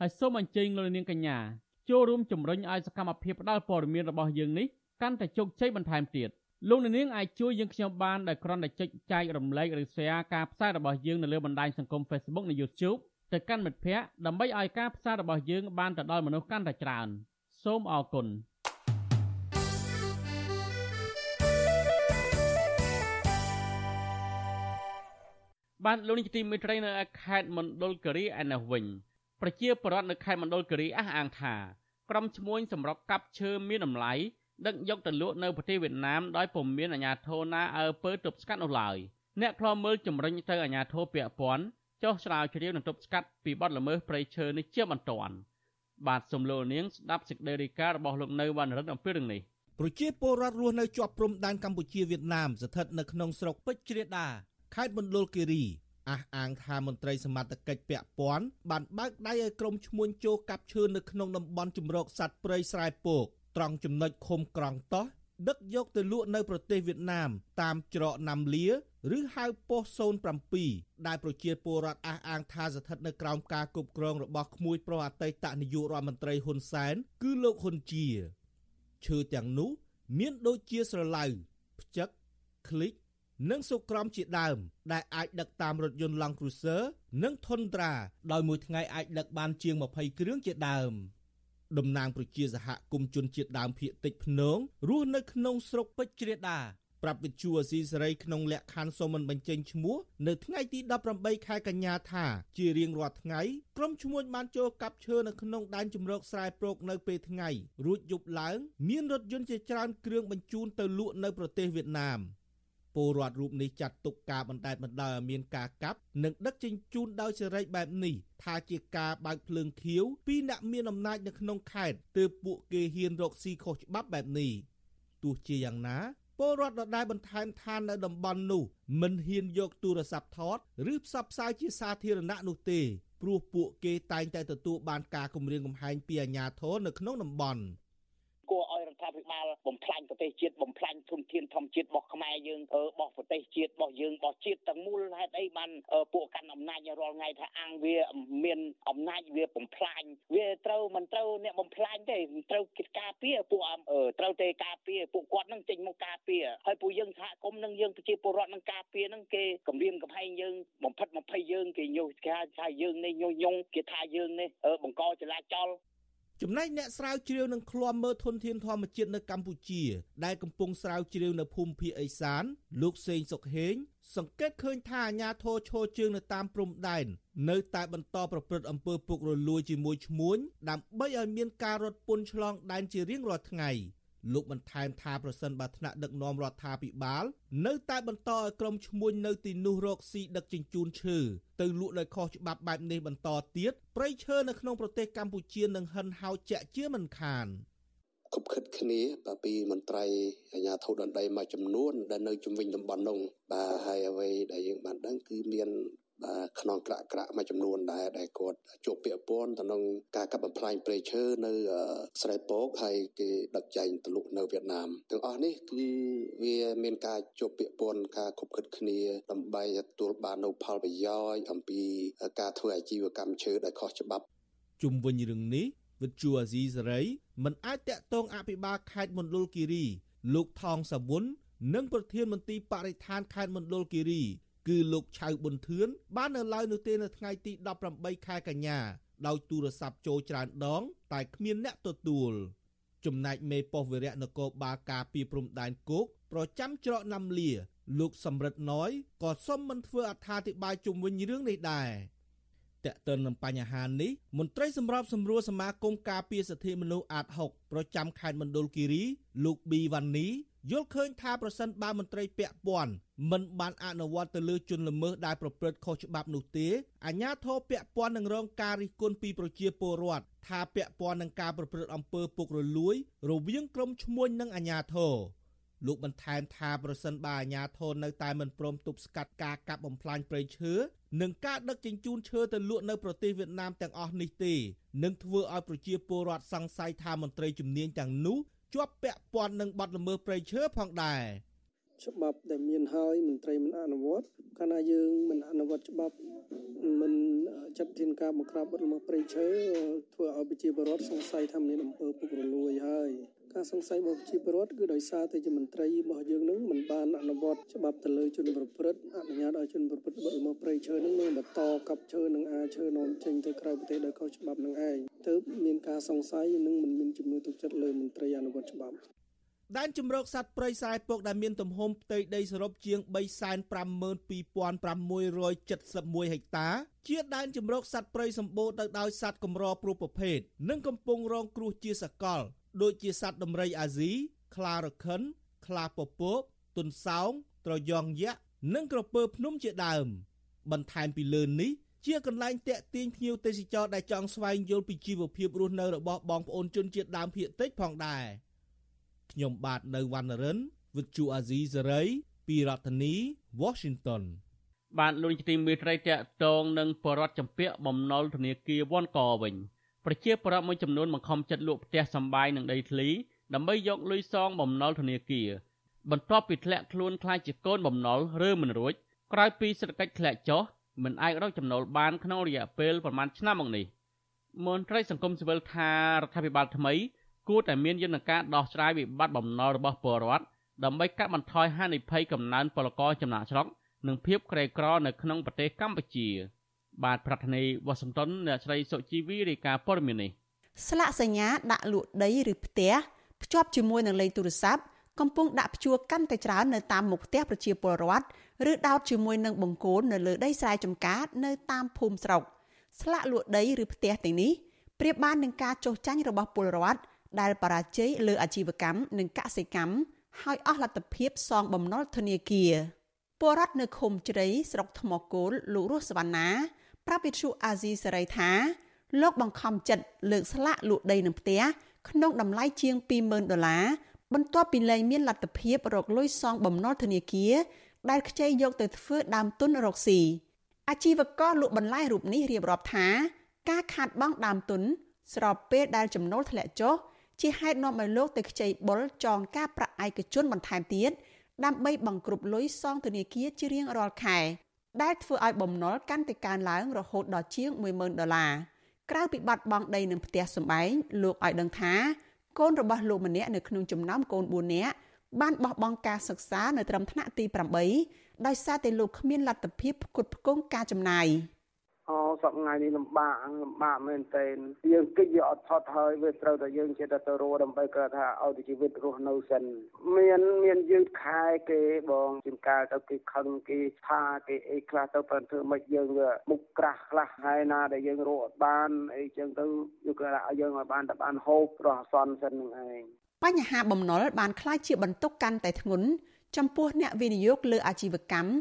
ហើយសូមអញ្ជើញលោកនាងកញ្ញាចូលរួមជំរុញឲ្យសកម្មភាពផ្តល់ព័ត៌មានរបស់យើងនេះកាន់តែជោគជ័យបន្ថែមទៀតលោកនាងអាចជួយយើងខ្ញុំបានដោយគ្រាន់តែចុចចែករំលែកឬ share ការផ្សាយរបស់យើងនៅលើបណ្ដាញសង្គម Facebook និង YouTube ទៅកាន់មិត្តភ័ក្តិដើម្បីឲ្យការផ្សាយរបស់យើងបានទៅដល់មនុស្សកាន់តែច្រើនសូមអរគុណបានលោកនាយកទីមេត្រីនៅខេត្តមណ្ឌលគិរីឯនោះវិញ ប្រជាពលរដ្ឋនៅខេត្តមណ្ឌលគិរីអះអាងថាក្រុមឈ្មួញសម្រុកកាប់ឈើមានតម្លៃដឹកយកទៅលក់នៅប្រទេសវៀតណាមដោយពុំមានអាជ្ញាធរណាអើពើទប់ស្កាត់នោះឡើយអ្នកខ្លោមើលជំរិញទៅអាជ្ញាធរពាក់ព័ន្ធចុះស្រាវជ្រាវនិងទប់ស្កាត់ពីបទល្មើសព្រៃឈើនេះជាបន្ទាន់បាទសំលូននាងស្ដាប់សេចក្តីរាយការណ៍របស់លោកនៅវណ្ណរិទ្ធអំពីរឿងនេះប្រជាពលរដ្ឋរស់នៅជាប់ព្រំដែនកម្ពុជាវៀតណាមស្ថិតនៅក្នុងស្រុកពេជ្រជ្រាដាខេត្តមណ្ឌលគិរី អះអាងថាមន្ត្រីសមត្ថកិច្ចពាក់ព័ន្ធបានបើកដៃឲ្យក្រុមឈ្មួញចូលកាប់ឈើនៅក្នុងតំបន់ជំរកសត្វព្រៃស្រែពកត្រង់ចំណុចឃុំក្រង់តោះដឹកយកទៅលក់នៅប្រទេសវៀតណាម តាមច្រកណាំលាឬហៅប៉ុស្តិ៍07ដែលប្រជាពលរដ្ឋអះអាងថាស្ថិតនៅក្រោមការគ្រប់គ្រងរបស់ក្មួយប្រុសអតីតនាយករដ្ឋមន្ត្រីហ៊ុនសែនគឺលោកហ៊ុនជាឈើទាំងនោះមានដូចជាស្រឡៅផ្ចឹកឃ្លិច និងសុក្រំជាដើម ដែលអាចដឹកតាមរថយន្ត Land Cruiser និង Tundra ដោយមួយថ្ងៃអាចដឹកបានជាង20គ្រឿងជាដើមតំណាងប្រជាសហគមន៍ជនជាតិដើមភាគតិចភ្នងរស់នៅក្នុងស្រុកពេជ្រជ្រាដាប្រាប់វិទ្យុអស៊ីសេរីក្នុងលក្ខខណ្ឌសូមមិនបញ្ចេញឈ្មោះនៅថ្ងៃទី18ខែកញ្ញាថាជារៀងរាល់ថ្ងៃក្រុមឈ្មួញបានចូលកាប់ឈើនៅក្នុងដែនជម្រកស្រែប្រោកនៅពេលថ្ងៃរួចយប់ឡើង មានរថយន្តជាច្រើនគ្រឿងបញ្ជូនទៅលក់នៅប្រទេសវៀតណាម ពលរដ្ឋរូបនេះចាត់ទុកការបណ្តែតបណ្តោយឲ្យមានការកាប់និងដឹកជញ្ជូនដោយសេរីបែបនេះថាជាការបើកភ្លើងខៀវពីអ្នកមានអំណាចនៅក្នុងខេត្តទើបពួកគេហ៊ានរកស៊ីខុសច្បាប់បែបនេះទោះជាយ៉ាងណាពលរដ្ឋដដែលបន្ថែមថានៅតំបន់នោះមិនហ៊ានយកទូរស័ព្ទថតឬផ្សព្វផ្សាយជាសាធារណៈនោះទេព្រោះពួកគេតែងតែទទួលបានការគំរាមកំហែងពីអាជ្ញាធរនៅក្នុងតំបន់គួរ ឲ្យរដ្ឋាភិបាលបំផ្លាញប្រទេសជាតិបំផ្លាញធនធានធម្មជាតិរបស់ខ្មែរយើងរបស់ប្រទេសជាតិរបស់យើងរបស់ជាតិទាំងមូលហេតុអីបានពួកកាន់អំណាចរាល់ថ្ងៃថាអាំងវាមានអំណាចវាបំផ្លាញវាត្រូវមិនត្រូវអ្នកបំផ្លាញទេត្រូវគិតការពារពួកត្រូវតែការពារពួកគាត់នឹងចេញមកការពារហើយពួកយើងសហគមន៍នឹងយើងប្រជាពលរដ្ឋនឹងការពារនឹងគេគម្រាមកំហែងយើងបំផិតបំភ័យយើងគេញុះគេថាយើងនេះញុះញង់គេថាយើងនេះបង្កចលាចល ចំណែកអ្នកស្រាវជ្រាវនឹងឃ្លាំមើលធនធានធម្មជាតិនៅកម្ពុជា ដែលកំពុងស្រាវជ្រាវនៅភូមិភាគឦសាន លោកសេងសុកហេង សង្កេតឃើញថាអាញាធរឈរជើងនៅតាមព្រំដែននៅតែបន្តប្រព្រឹត្តអំពើពុករលួយជាមួយឈ្មួញដើម្បីឲ្យមានការរត់ពន្ធឆ្លងដែនជារៀងរាល់ថ្ងៃ។ លោកបន្ថែមថាប្រសិនបើថ្នាក់ដឹកនាំរដ្ឋាភិបាល នៅតែបន្តឲ្យក្រុមឈ្មួញនៅទីនោះរកស៊ីដឹកជញ្ជូនឈើទៅលក់ដោយខុសច្បាប់បែបនេះបន្តទៀតព្រៃឈើនៅក្នុងប្រទេសកម្ពុជានឹងហិនហោចជាក់ជាមិនខានគប់ខិតគ្នាបាទពីមន្ត្រីអាជ្ញាធរដណ្ដីមួយចំនួនដែលនៅជំវិញតំបន់នោះបាទហើយអ្វីដែលយើងបានដឹងគឺមាន បាទខ្នងក្រាក់ក្រាក់មួយចំនួនដែរដែលគាត់ជួបពាក់ព័ន្ធទៅនឹងការកាប់បំផ្លាញព្រៃឈើនៅស្រែពកហើយគេដឹកចែងទៅលក់នៅវៀតណាមទាំងអស់នេះគឺវាមានការជួបពាក់ព័ន្ធការខົບខិតគ្នាដើម្បីទទួលបាននូវផលប្រយោជន៍អំពីការធ្វើអាជីវកម្មឈើដែលខុសច្បាប់ជុំវិញរឿងនេះវិទ្យុអាស៊ីសេរីមិនអាចតាក់ទងអភិបាលខេត្តមណ្ឌលគិរី លោកថងសាវុននិងប្រធានមន្ត្រីបរិស្ថានខេត្តមណ្ឌលគិរី គឺលោកឆៅប៊ុនធឿនបាននៅឡើយនៅទេនៅថ្ងៃទី18ខែកញ្ញាដោយទូរស័ព្ទចូលច្រើនដង តែគ្មានអ្នកទទួលចំណែកមេប៉ុស្តិ៍វិរៈនគរបាលការពីព្រំដែនគោកប្រចាំច្រកណាំលា លោកសំរិទ្ធណយក៏សុំមិនធ្វើអត្ថាធិប្បាយជុំវិញរឿងនេះដែរតើតើនឹងបញ្ហានេះមន្ត្រីសម្របសម្រួលសមាគមការពារសិទ្ធិមនុស្សអាត6ប្រចាំខេត្តមណ្ឌលគិរីលោកប៊ីវ៉ានី យល់ឃើញថាប្រសិនបើមន្ត្រីពាក់ព័ន្ធមិនបានអនុវត្តទៅលើជនល្មើសដែលប្រព្រឹត្តខុសច្បាប់នោះទេអាជ្ញាធរពាក់ព័ន្ធនឹងរងការរិះគន់ពីប្រជាពលរដ្ឋថាពាក់ព័ន្ធនឹងការប្រព្រឹត្តអំពើពុករលួយ រវាងក្រុមឈ្មួញនិងអាជ្ញាធរលោកបន្ថែមថាប្រសិនបើអាជ្ញាធរនៅតែមិនព្រមទប់ស្កាត់ការកាប់បំផ្លាញព្រៃឈើនិងការដឹកជញ្ជូនឈើទៅលក់នៅប្រទេសវៀតណាមទាំងអស់នេះទេនឹងធ្វើឲ្យប្រជាពលរដ្ឋសង្ស័យថាមន្ត្រីជំនាញទាំងនោះ ជាប់ពាក់ព័ន្ធនឹងបទល្មើសព្រៃឈើផងដែរច្បាប់ដែលមានហើយមន្ត្រីមិនអនុវត្តកាលណាយើងមិនអនុវត្តច្បាប់មិនចាត់ធានការបង្ក្រាបបទល្មើសព្រៃឈើធ្វើឲ្យប្រជាពលរដ្ឋសង្ស័យថាមានអំពើពុករលួយហើយ ការសង្ស័យរបស់ប្រជាពលរដ្ឋគឺដោយសារតែជាមន្ត្រីរបស់យើងនឹងមិនបានអនុវត្តច្បាប់ទៅលើជនប្រព្រឹត្តអនុញ្ញាតឲ្យជនប្រព្រឹត្តបទល្មើសព្រៃឈើនឹងមានបន្តកាប់ឈើនិងអាឈើនាំចេញទៅក្រៅប្រទេសដោយខុសច្បាប់នឹងឯងទើបមានការសង្ស័យនិងមិនមានជំនឿទុកចិត្តលើមន្ត្រីអនុវត្តច្បាប់ដែនជំរកសត្វព្រៃខ្សែពកដែលមានទំហំផ្ទៃដីសរុបជាង352,671ហិកតា ជាដែនជំរកសត្វព្រៃសម្បូរទៅដោយសត្វកម្រព្រោះប្រភេទនិងកំពុងរងគ្រោះជាសកល ដូចជាសត្វដំរីអាស៊ីខ្លារខិនខ្លាពពកទុនសោងត្រយងយក្សនិងក្រពើភ្នំជាដើម បន្ថែមពីលើនេះជាកន្លែងតាក់ទាញភ្ញៀវទេសចរដែលចង់ស្វែងយល់ពីជីវភាពរស់នៅរបស់បងប្អូនជនជាតិដើមភាគតិចផងដែរខ្ញុំបាទនៅវណ្ណរិន with Chu Azizi Saray ពីរដ្ឋធានី Washington បានលោកនាយទីមេត្រីតកតងនឹងបរដ្ឋចម្ពាក់បំណុលធនាគារវ៉ាន់កវិញ ប្រជាពលរដ្ឋមួយចំនួនបង្ខំចិត្តលក់ផ្ទះសម្បែងនិងដីធ្លីដើម្បីយកលុយសងបំណុលធនាគារបន្ទាប់ពីធ្លាក់ខ្លួនខ្លាចជាកូនបំណុលឬមិនរួចក្រោយពីសេដ្ឋកិច្ចធ្លាក់ចុះមិនអាចរកចំណូលបានក្នុងរយៈពេលប្រមាណឆ្នាំមកនេះមន្ត្រីសង្គមស៊ីវិលថារដ្ឋាភិបាលថ្មីគួរតែមានយន្តការដោះស្រាយវិបត្តិបំណុលរបស់ពលរដ្ឋដើម្បីកាត់បន្ថយហានិភ័យកំណើនពលករចំណាក់ស្រុកនិងភាពក្រីក្រនៅក្នុងប្រទេសកម្ពុជា។ បាទប្រធានាធិបតីវ៉ាស៊ីនតោនអ្នកស្រីសុជីវីរាយការណ៍ព័ត៌មាននេះស្លាកសញ្ញាដាក់លក់ដីឬផ្ទះភ្ជាប់ជាមួយនឹងលេខទូរស័ព្ទកំពុងដាក់ព្យួរកាន់តែច្រើននៅតាមមុខផ្ទះប្រជាពលរដ្ឋឬដោតជាមួយនឹងបង្គោលនៅលើដីស្រែចម្ការនៅតាមភូមិស្រុកស្លាកលក់ដីឬផ្ទះទាំងនេះប្រៀបបាននឹងការចុះចាញ់របស់ពលរដ្ឋដែលបរាជ័យលើអាជីវកម្មនិងកសិកម្មហើយអស់លទ្ធភាពសងបំណុលធនាគារពលរដ្ឋនៅឃុំជ្រៃស្រុកថ្មគោលលោករស់សវណ្ណា ប្រាប់វិទ្យុអាស៊ីសេរីថាលោកបង្ខំចិត្តលើកស្លាកលក់ដីនឹងផ្ទះក្នុងតម្លៃជាង20,000ដុល្លារបន្ទាប់ពីលែងមានលទ្ធភាពរកលុយសងបំណុលធនាគារដែលខ្ចីយកទៅធ្វើដើមទុនរកស៊ីអាជីវករលក់បន្លែរូបនេះរៀបរាប់ថាការខាតបង់ដើមទុន ស្របពេលដែលចំណូលធ្លាក់ចុះជាហេតុនាំឲ្យលោកទៅខ្ចីបុលចងការប្រាក់ឯកជនបន្ថែមទៀតដើម្បីបង្ក្រប់លុយសងធនាគារជារៀងរាល់ខែ ដែលធ្វើឲ្យបំណុលកាន់តែកើនឡើងរហូតដល់ជាង10000ដុល្លារក្រៅពីបាត់បង់ដីនឹងផ្ទះសម្បែងលោកឲ្យដឹងថាកូនរបស់លោកម្នាក់នៅក្នុងចំណោមកូន4នាក់បានបោះបង់ការសិក្សានៅត្រឹមថ្នាក់ទី8ដោយសារតែលោកគ្មានលទ្ធភាពផ្គត់ផ្គង់ការចំណាយ។ អូសប្ងៃនេះលំបាកលំបាកមែនទែនយើងគិតយកអត់ថត់ហើយវាត្រូវតែយើងចិត្តទៅរੂដើម្បីគាត់ថាឲ្យជីវិតរស់នៅសិនមានមានយឺតខែគេបងជាងកាលទៅគេខឹងគេថាគេអីខ្លះទៅប៉ុន្តែធ្វើមិនយើងវាមុខក្រាស់ខ្លះហើយណាដែលយើងរកអត់បានអីចឹងទៅយកគាត់ឲ្យយើងឲ្យបានតែបានហូបរស់អសន្នសិននឹងឯងបញ្ហាបំណុលបានคล้ายជាបន្ទុកកាន់តែធ្ងន់ចំពោះអ្នកវិនិយោគលើអាជីវកម្ម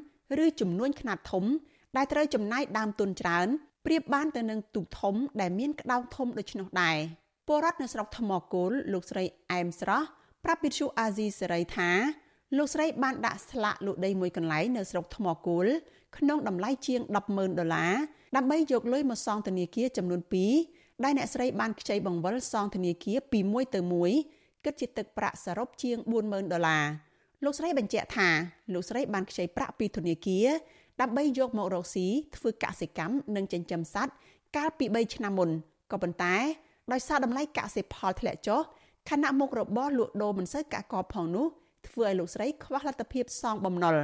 ឬចំនួនខ្នាតធំ ដែលត្រូវចំណាយដើមទុនច្រើនប្រៀបបានទៅនឹងទូកធំដែលមានក្តោងធំដូច្នោះដែរពលរដ្ឋនៅស្រុកថ្មគោលលោកស្រីអែមស្រស់ប្រាប់វិទ្យុអាស៊ីសេរីថាលោកស្រីបានដាក់ស្លាកលក់ដីមួយកន្លែងនៅស្រុកថ្មគោលក្នុងតម្លៃជាង100,000ដុល្លារដើម្បីយកលុយមកសងធនាគារចំនួន2ដែលអ្នកស្រីបានខ្ចីបង្វិលសងធនាគារពីមួយទៅមួយគិតជាទឹកប្រាក់សរុបជាង40000ដុល្លារលោកស្រីបញ្ជាក់ថាលោកស្រីបានខ្ចីប្រាក់ពីធនាគារ ដើម្បីយកមករកស៊ីធ្វើកសិកម្មនិងចិញ្ចឹមសត្វកាលពី3ឆ្នាំមុនក៏ប៉ុន្តែដោយសារតម្លៃកសិផលធ្លាក់ចុះខណៈមុខរបរលក់ដូរមិនសូវកាក់កបផងនោះធ្វើឲ្យលោកស្រីខ្វះលទ្ធភាពសងបំណុល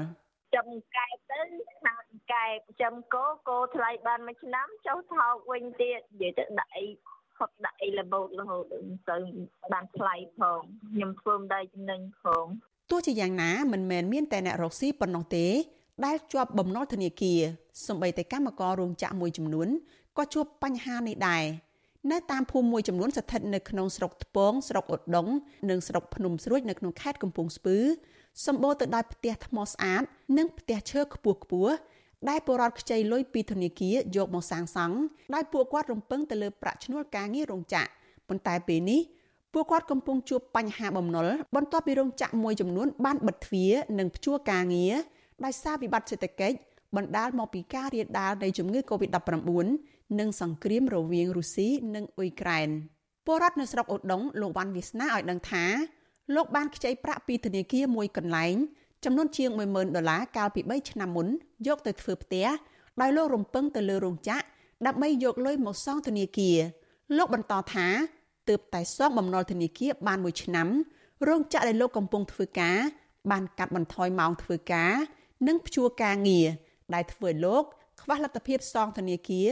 ចំកែបទៅខាងកែបចំគោគោថ្លៃបានមួយឆ្នាំចុះថោកវិញទៀតនិយាយទៅដាក់អីផុតដាក់អីរហូតរហូតទៅបានថ្លៃផងខ្ញុំធ្វើមិនដែរចំណេញផងទោះជាយ៉ាងណាមិនមែនមានតែអ្នករកស៊ីប៉ុណ្ណោះទេ ដែលជាប់បំណុលធនាគារសម្បីតែកម្មកររោងចក្រមួយចំនួនក៏ជួបបញ្ហានេះដែរនៅតាមភូមិមួយចំនួនស្ថិតនៅក្នុងស្រុកថ្ពងស្រុកឧដុងនិងស្រុកភ្នំស្រួចនៅក្នុងខេត្តកំពង់ស្ពឺសម្បូរទៅដោយផ្ទះថ្មស្អាត និងផ្ទះឈើខ្ពស់ខ្ពស់ដែលពលរដ្ឋខ្ចីលុយពីធនាគារយកមកសាងសង់ដោយពួកគាត់រំពឹងទៅលើប្រាក់ឈ្នួលការងាររោងចក្រប៉ុន្តែពេលនេះពួកគាត់កំពុងជួបបញ្ហាបំណុលបន្ទាប់ពីរោងចក្រមួយចំនួនបានបិទទ្វារនិងព្យួរការងារ ដោយសារវិបត្តិសេដ្ឋកិច្ចបណ្ដាលមកពីការរាលដាលនៃជំងឺ Covid-19 និងសង្គ្រាមរវាងរុស្ស៊ីនិងអ៊ុយក្រែនពលរដ្ឋនៅស្រុកអូដុងលោកវ៉ាន់វាសនាឲ្យដឹងថាលោកបានខ្ចីប្រាក់ពីធនាគារមួយកន្លែងចំនួនជាង10000ដុល្លារកាលពី3ឆ្នាំមុនយកទៅធ្វើផ្ទះដោយលោករំពឹងទៅលើរោងចក្រដើម្បីយកលុយមកសងធនាគារលោកបន្តថាទើបតែសងបំណុលធនាគារបានមួយឆ្នាំរោងចក្រដែលលោកកំពុងធ្វើការបានកាត់បន្ថយម៉ោងធ្វើការ និងព្យួរការងារដែលធ្វើឲ្យលោក ខ្វះលទ្ធភាពសងធនាគារ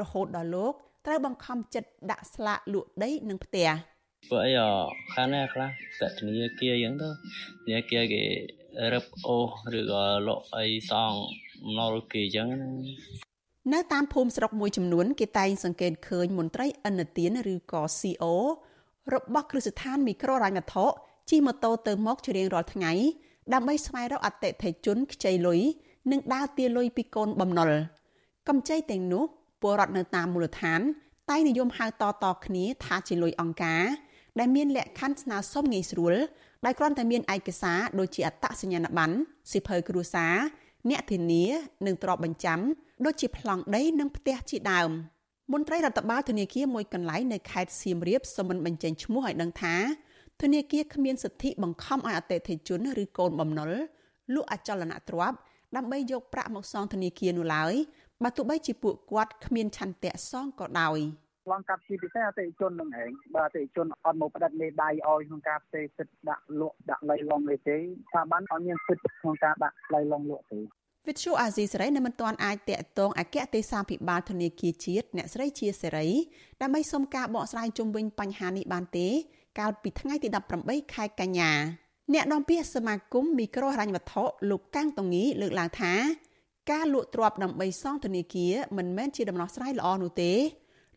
រហូតដល់លោកត្រូវបង្ខំចិត្តដាក់ស្លាកលក់ដីនិងផ្ទះព្រោះអីខាងនេះខ្លះសធនាគារអញ្ចឹងទៅធនាគារគេរឹបអូសឬក៏លក់អីសងអំណុលគេអញ្ចឹងនៅតាមភូមិស្រុកមួយចំនួនគេតែងសង្កេតឃើញមន្ត្រីអន្តទានឬក៏ CO របស់គ្រឹះស្ថានមីក្រូរ៉ាញ់វត្ថុជិះម៉ូតូទៅមកជារៀងរាល់ថ្ងៃ ដើម្បីស្វែងរកអតិថិជនខ្ចីលុយនិងដើរទារលុយពីកូនបំណុលកម្ចីទាំងនោះពលរដ្ឋនៅតាមមូលដ្ឋាន តែនិយមហៅតតគ្នាថាជាលុយអង្ការដែលមានលក្ខខណ្ឌស្នើសុំងាយស្រួលដោយគ្រាន់តែមានឯកសារដូចជាអត្តសញ្ញាណប័ណ្ណសិភៅគ្រួសារអ្នកធានានិងទ្រព្យបញ្ចាំដូចជាប្លង់ដីនិងផ្ទះជាដើមមន្ត្រីរដ្ឋបាលធនាគារមួយកន្លែងនៅខេត្តសៀមរាបសូមមិនបញ្ចេញឈ្មោះឲ្យដឹងថា ធនាគារគ្មានសិទ្ធិបង្ខំឲ្យអតិថិជនឬកូនបំណុលលក់អចលនទ្រព្យដើម្បីយកប្រាក់មកសងធនាគារនោះឡើយបើទោះបីជាពួកគាត់គ្មានឆន្ទៈសងក៏ដោយឆ្លងកាត់ជាពិសេសអតិថិជននឹងឯងបើអតិថិជនអត់មកផ្តិតលេខដៃឲ្យក្នុងការផ្ទេរសិទ្ធិដាក់លក់ដាក់លៃឡំលេទេស្ថាប័នអត់មានសិទ្ធិក្នុងការដាក់លៃឡំលក់ទេវិទ្យុអាស៊ីសេរីនៅមិនទាន់អាចតាក់ទងអគ្គទេសាភិបាលធនាគារជាតិអ្នកស្រីជាសេរីដើម្បីសុំការបកស្រាយជុំវិញបញ្ហានេះបានទេ កាលពីថ្ងៃទី18ខែកញ្ញាអ្នកនាំពាក្យសមាគមមីក្រូហិរញ្ញវត្ថុលោកកាំងតងីលើកឡើងថាការលក់ទ្រព្យដើម្បីសងធនាគារមិនមែនជាដំណោះស្រាយល្អនោះទេ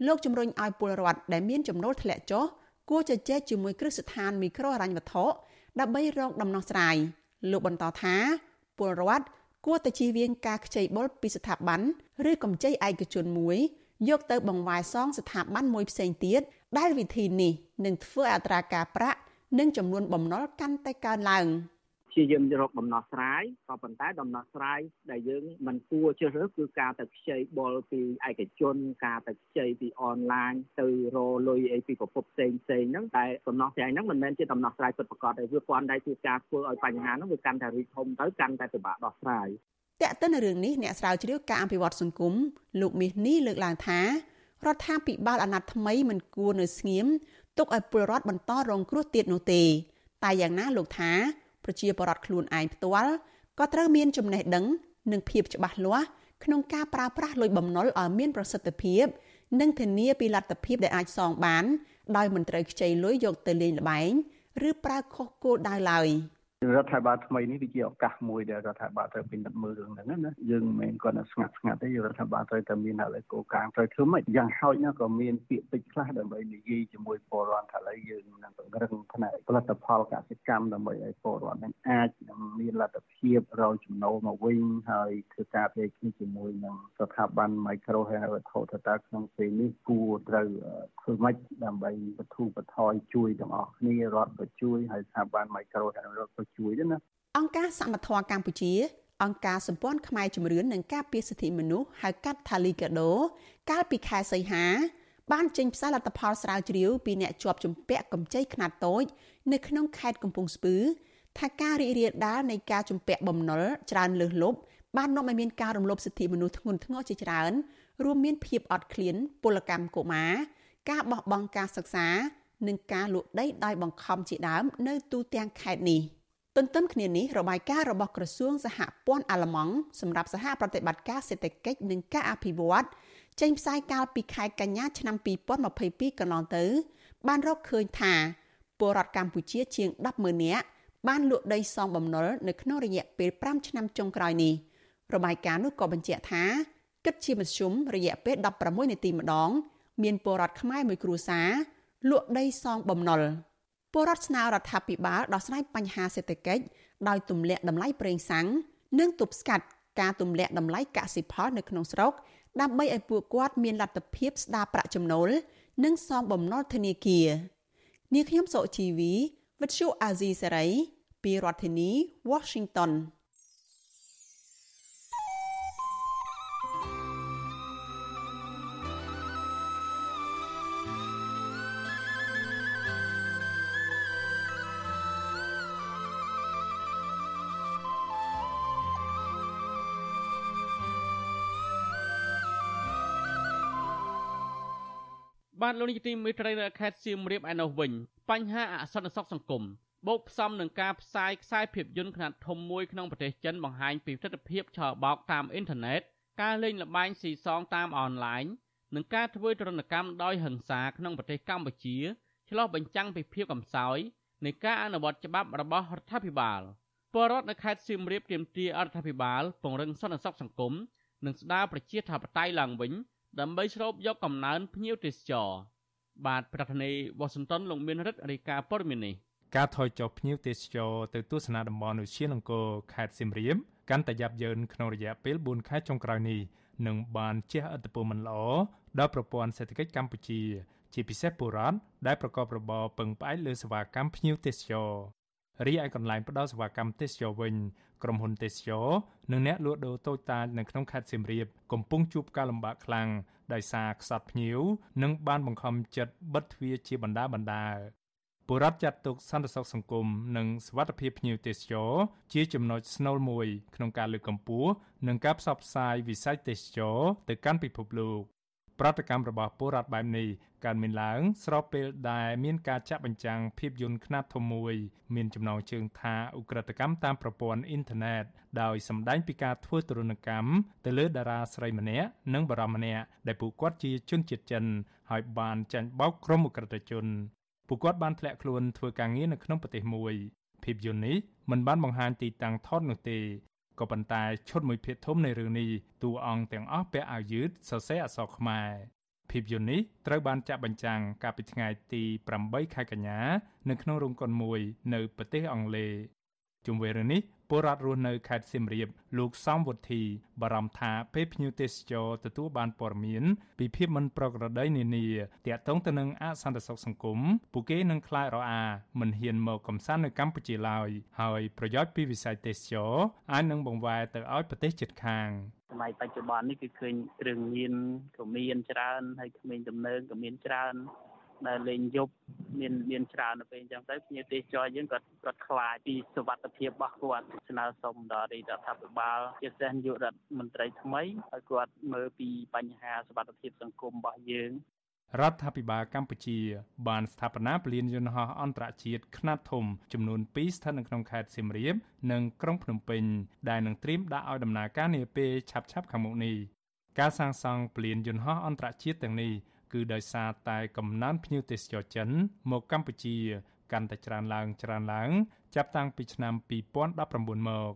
លោកជំរុញឲ្យពលរដ្ឋដែលមានចំណូលធ្លាក់ចុះគួរជជែកជាមួយគ្រឹះស្ថានមីក្រូហិរញ្ញវត្ថុដើម្បីរកដំណោះស្រាយលោកបន្តថាពលរដ្ឋគួរតែជៀសវាងការខ្ចីបុលពីស្ថាប័នឬកម្ចីឯកជនមួយយកទៅបង្វែរសងស្ថាប័នមួយផ្សេងទៀត ដែលវិធីនេះនឹងធ្វើអត្រាការប្រាក់និងចំនួនបំណុលកាន់តែកើនឡើង។ព្យាយាមរកដំណោះស្រាយក៏ប៉ុន្តែដំណោះស្រាយដែលយើងមិនគួរជ្រើសរើសគឺការទៅខ្ចីបុលពីឯកជន ការទៅខ្ចីពីអនឡាញទៅរលុយអីពីប្រភពផ្សេងផ្សេងហ្នឹងតែដំណោះស្រាយហ្នឹងមិនមែនជាដំណោះស្រាយពិតប្រាកដទេវាគ្រាន់តែជាការធ្វើឲ្យបញ្ហាហ្នឹងវាកាន់តែរីកធំទៅកាន់តែពិបាកដោះស្រាយតើតើនៅរឿងនេះអ្នកស្រាវជ្រាវការអភិវឌ្ឍសង្គមលោកមាសនេះលើកឡើងថា រដ្ឋាភិបាលអាណត្តិថ្មីមិនគួរនៅស្ងៀមទុកឲ្យពលរដ្ឋបន្តរងគ្រោះទៀតនោះទេ តែយ៉ាងណាលោកថាប្រជាពលរដ្ឋខ្លួនឯងផ្ទាល់ក៏ត្រូវមានចំណេះដឹងនិងភាពច្បាស់លាស់ក្នុងការប្រើប្រាស់លុយបំណុលឲ្យមានប្រសិទ្ធភាព និងធានាពីលទ្ធភាពដែលអាចសងបាន ដោយមិនត្រូវខ្ចីលុយយកទៅលេងល្បែង ឬប្រើខុសគោលដៅឡើយ រដ្ឋាភិបាលថ្មីនេះវាជាឱកាសមួយដែលរដ្ឋាភិបាលត្រូវពិនិត្យមើលរឿងហ្នឹងណាយើងមិនមែនគាត់ស្ងាត់ស្ងាត់ទេរដ្ឋាភិបាលត្រូវតែមានហៅគោលការណ៍ត្រូវធ្វើម៉េចយ៉ាងហោចណាស់ក៏មានពាក្យពេចន៍ខ្លះដើម្បីនិយាយជាមួយពលរដ្ឋថាឥឡូវយើងនឹងពង្រឹងផ្នែកផលិតផលកសិកម្មដើម្បីឲ្យពលរដ្ឋនឹងអាចមានលទ្ធភាពរកចំណូលមកវិញហើយធ្វើការពារគ្នាជាមួយនឹងស្ថាប័ន micro ហិរញ្ញវត្ថុថាតើក្នុងពេលនេះគួរត្រូវធ្វើម៉េចដើម្បីបទូបថយជួយទាំងអស់គ្នារដ្ឋក៏ជួយហើយស្ថាប័ន micro ហិរញ្ញវត្ថុក៏ជួយដែរណាអង្គការសមត្ថៈកម្ពុជា អង្គការសម្ព័ន្ធខ្មែរជំរឿននិងការពារសិទ្ធិមនុស្សហៅកាត់ថាលីកាដូ កាលពីខែសីហាបានចេញផ្សាយលទ្ធផលស្រាវជ្រាវពីអ្នកជាប់ជំពាក់កម្ចីខ្នាតតូច នៅក្នុងខេត្តកំពង់ស្ពឺថាការរីករាលដាលនៃការជំពាក់បំណុលច្រើនលើសលប់បាននាំឲ្យមានការរំលោភសិទ្ធិមនុស្សធ្ងន់ធ្ងរជាច្រើនរួមមានភាពអត់ឃ្លានពលកម្មកុមារការបោះបង់ការសិក្សា និងការលក់ដីដោយបង្ខំជាដើម នៅទូទាំងខេត្តនេះ ទន្ទឹមគ្នានេះរបាយការណ៍របស់ក្រសួងសហព័ន្ធអាល្លឺម៉ង់សម្រាប់សហប្រតិបត្តិការសេដ្ឋកិច្ចនិងការអភិវឌ្ឍចេញផ្សាយកាលពីខែកញ្ញាឆ្នាំ2022កន្លងទៅ បានរកឃើញថាពលរដ្ឋកម្ពុជាជាង100000នាក់បានលក់ដីសងបំណុលនៅក្នុងរយៈពេល5ឆ្នាំចុងក្រោយនេះរបាយការណ៍នោះក៏បញ្ជាក់ថាគិតជាមធ្យមរយៈពេល16នាទីម្ដង មានពលរដ្ឋខ្មែរមួយគ្រួសារលក់ដីសងបំណុល ពលរដ្ឋស្នើរដ្ឋាភិបាលដោះស្រាយបញ្ហាសេដ្ឋកិច្ចដោយទម្លាក់តម្លៃប្រេងសាំងនិងទប់ស្កាត់ការទម្លាក់តម្លៃកសិផលនៅក្នុងស្រុកដើម្បីឲ្យពួកគាត់មានលទ្ធភាពស្ដារប្រាក់ចំណូលនិងសងបំណុលធនាគារនាងខ្ញុំសុជីវីវិទ្យុអាស៊ីសេរីពីរដ្ឋធានី Washington បាទលោកនាយកទីមេត្រីនៅខេត្តសៀមរាបឯនោះវិញបញ្ហាអសន្តិសុខសង្គមបូកផ្សំនឹងការផ្សាយខ្សែភាពយន្តខ្នាតធំមួយក្នុងប្រទេសចិនបង្ហាញពីទស្សនវិជ្ជាឆបោកតាមអ៊ីនធឺណិតការលេងល្បែងស៊ីសងតាមអនឡាញនិងការធ្វើទរណកម្មដោយហិង្សាក្នុងប្រទេសកម្ពុជាឆ្លោះបញ្ចាំងពីភាពកំសោយនៃការអនុវត្តច្បាប់របស់រដ្ឋាភិបាលពលរដ្ឋនៅខេត្តសៀមរាបទាមទាររដ្ឋាភិបាលពង្រឹងសន្តិសុខសង្គមនិងស្ដារប្រជាធិបតេយ្យឡើងវិញ ដើម្បីស្រូបយកកំណើនភ្ញៀវទេសចរបាទប្រធានាធិបតីវ៉ាស៊ីនតោនលោកមានរិទ្ធរាយការណ៍ព័ត៌មាននេះការថយចុះភ្ញៀវទេសចរទៅទស្សនាតំបន់ឧទ្យានអង្គរខេត្តសៀមរាបកាន់តែយ៉ាប់យ៉ឺនក្នុងរយៈពេល4ខែចុងក្រោយនេះនឹងបានជះឥទ្ធិពលមិនល្អដល់ប្រព័ន្ធសេដ្ឋកិច្ចកម្ពុជា ជាពិសេសពលរដ្ឋដែលប្រកបរបរពឹងផ្អែកលើសេវាកម្មភ្ញៀវទេសចរ រីឯកន្លែងផ្ដល់សេវាកម្មទេសចរវិញក្រុមហ៊ុនទេសចរនិងអ្នកលក់ដូរតូចតាចនៅក្នុងខេត្តសៀមរាបកំពុងជួបការលំបាកខ្លាំងដោយសារខ្សត់ភ្ញៀវនិងបានបង្ខំចិត្តបិទទ្វារជាបណ្ដាបណ្ដាបុរដ្ឋចាត់ទុកសន្តិសុខសង្គមនិងសวัสดิភាពភ្ញៀវទេសចរជាចំណុចស្នូលមួយក្នុងការលើកកម្ពស់និងការផ្សព្វផ្សាយវិស័យទេសចរទៅកាន់ពិភពលោក ប្រតិកម្មរបស់ពលរដ្ឋបែបនេះកើតមានឡើង ស្របពេលដែលមានការចាក់បញ្ចាំងភាពយន្តខ្នាតធំមួយមានចំណងជើងថាឧក្រិដ្ឋកម្មតាមប្រព័ន្ធអ៊ីនធឺណិតដោយសម្ដែងពីការធ្វើទរណកម្មទៅលើតារាស្រីម្នាក់និងបារម្ភម្នាក់ដែលពួកគាត់ជាជនជាតិចិនហើយបានចាញ់បោកក្រុមឧក្រិដ្ឋជនពួកគាត់បានធ្លាក់ខ្លួនធ្វើការងារនៅក្នុងប្រទេសមួយភាពយន្តនេះមិនបានបង្ហាញទីតាំងថតនោះទេ ក៏ប៉ុន្តែឈុតមួយភាគធំនៃរឿងនេះតួអង្គទាំងអស់ពាក់អាវយឺតសរសេរអក្សរខ្មែរភាពយន្តនេះត្រូវបានចាក់បញ្ចាំងកាលពីថ្ងៃទី8ខែកញ្ញា នៅក្នុងរោងកុនមួយនៅប្រទេសអង់គ្លេស ជុំវិញរឿងនេះពលរដ្ឋរស់នៅខេត្តសៀមរាបលោកសំវុធីបារម្ភថាពេលភ្ញៀវទេសចរទទួលបានព័ត៌មានពីភាពមិនប្រក្រតីនានាទាក់ទងទៅនឹងអសន្តិសុខសង្គមពួកគេនឹងខ្លាចរអាមិនហ៊ានមកកំសាន្តនៅកម្ពុជាឡើយហើយប្រយោជន៍ពីវិស័យទេសចរអាចនឹងបង្វែរទៅឲ្យប្រទេសជិតខាងសម័យបច្ចុប្បន្ននេះគឺឃើញគ្រឿងញៀនក៏មានច្រើនហើយក្មេងទំនើងក៏មានច្រើន ដែលលេងយប់មានមានច្រើនទៅពេលអញ្ចឹងទៅភ្ញៀវទេសចរយើងគាត់គាត់ខ្លាចពីសុវត្ថិភាពរបស់គាត់ស្នើសុំដល់រដ្ឋាភិបាលជាពិសេសនាយករដ្ឋមន្ត្រីថ្មីឲ្យគាត់មើលពីបញ្ហាសុវត្ថិភាពសង្គមរបស់យើងរដ្ឋាភិបាលកម្ពុជា បានស្ថាបនាពលានយន្តហោះអន្តរជាតិខ្នាតធំចំនួន2ស្ថិតនៅក្នុងខេត្តសៀមរាបនិងក្រុងភ្នំពេញដែលនឹងត្រៀមដាក់ឲ្យដំណើរការនាពេលឆាប់ៗខាងមុខនេះការសាងសង់ពលានយន្តហោះអន្តរជាតិទាំងនេះ គឺដោយសារតែកំណើនភ្ញៀវទេសចរចិន មកកម្ពុជា កាន់តែច្រើនឡើងច្រើនឡើង ចាប់តាំងពីឆ្នាំ2019មក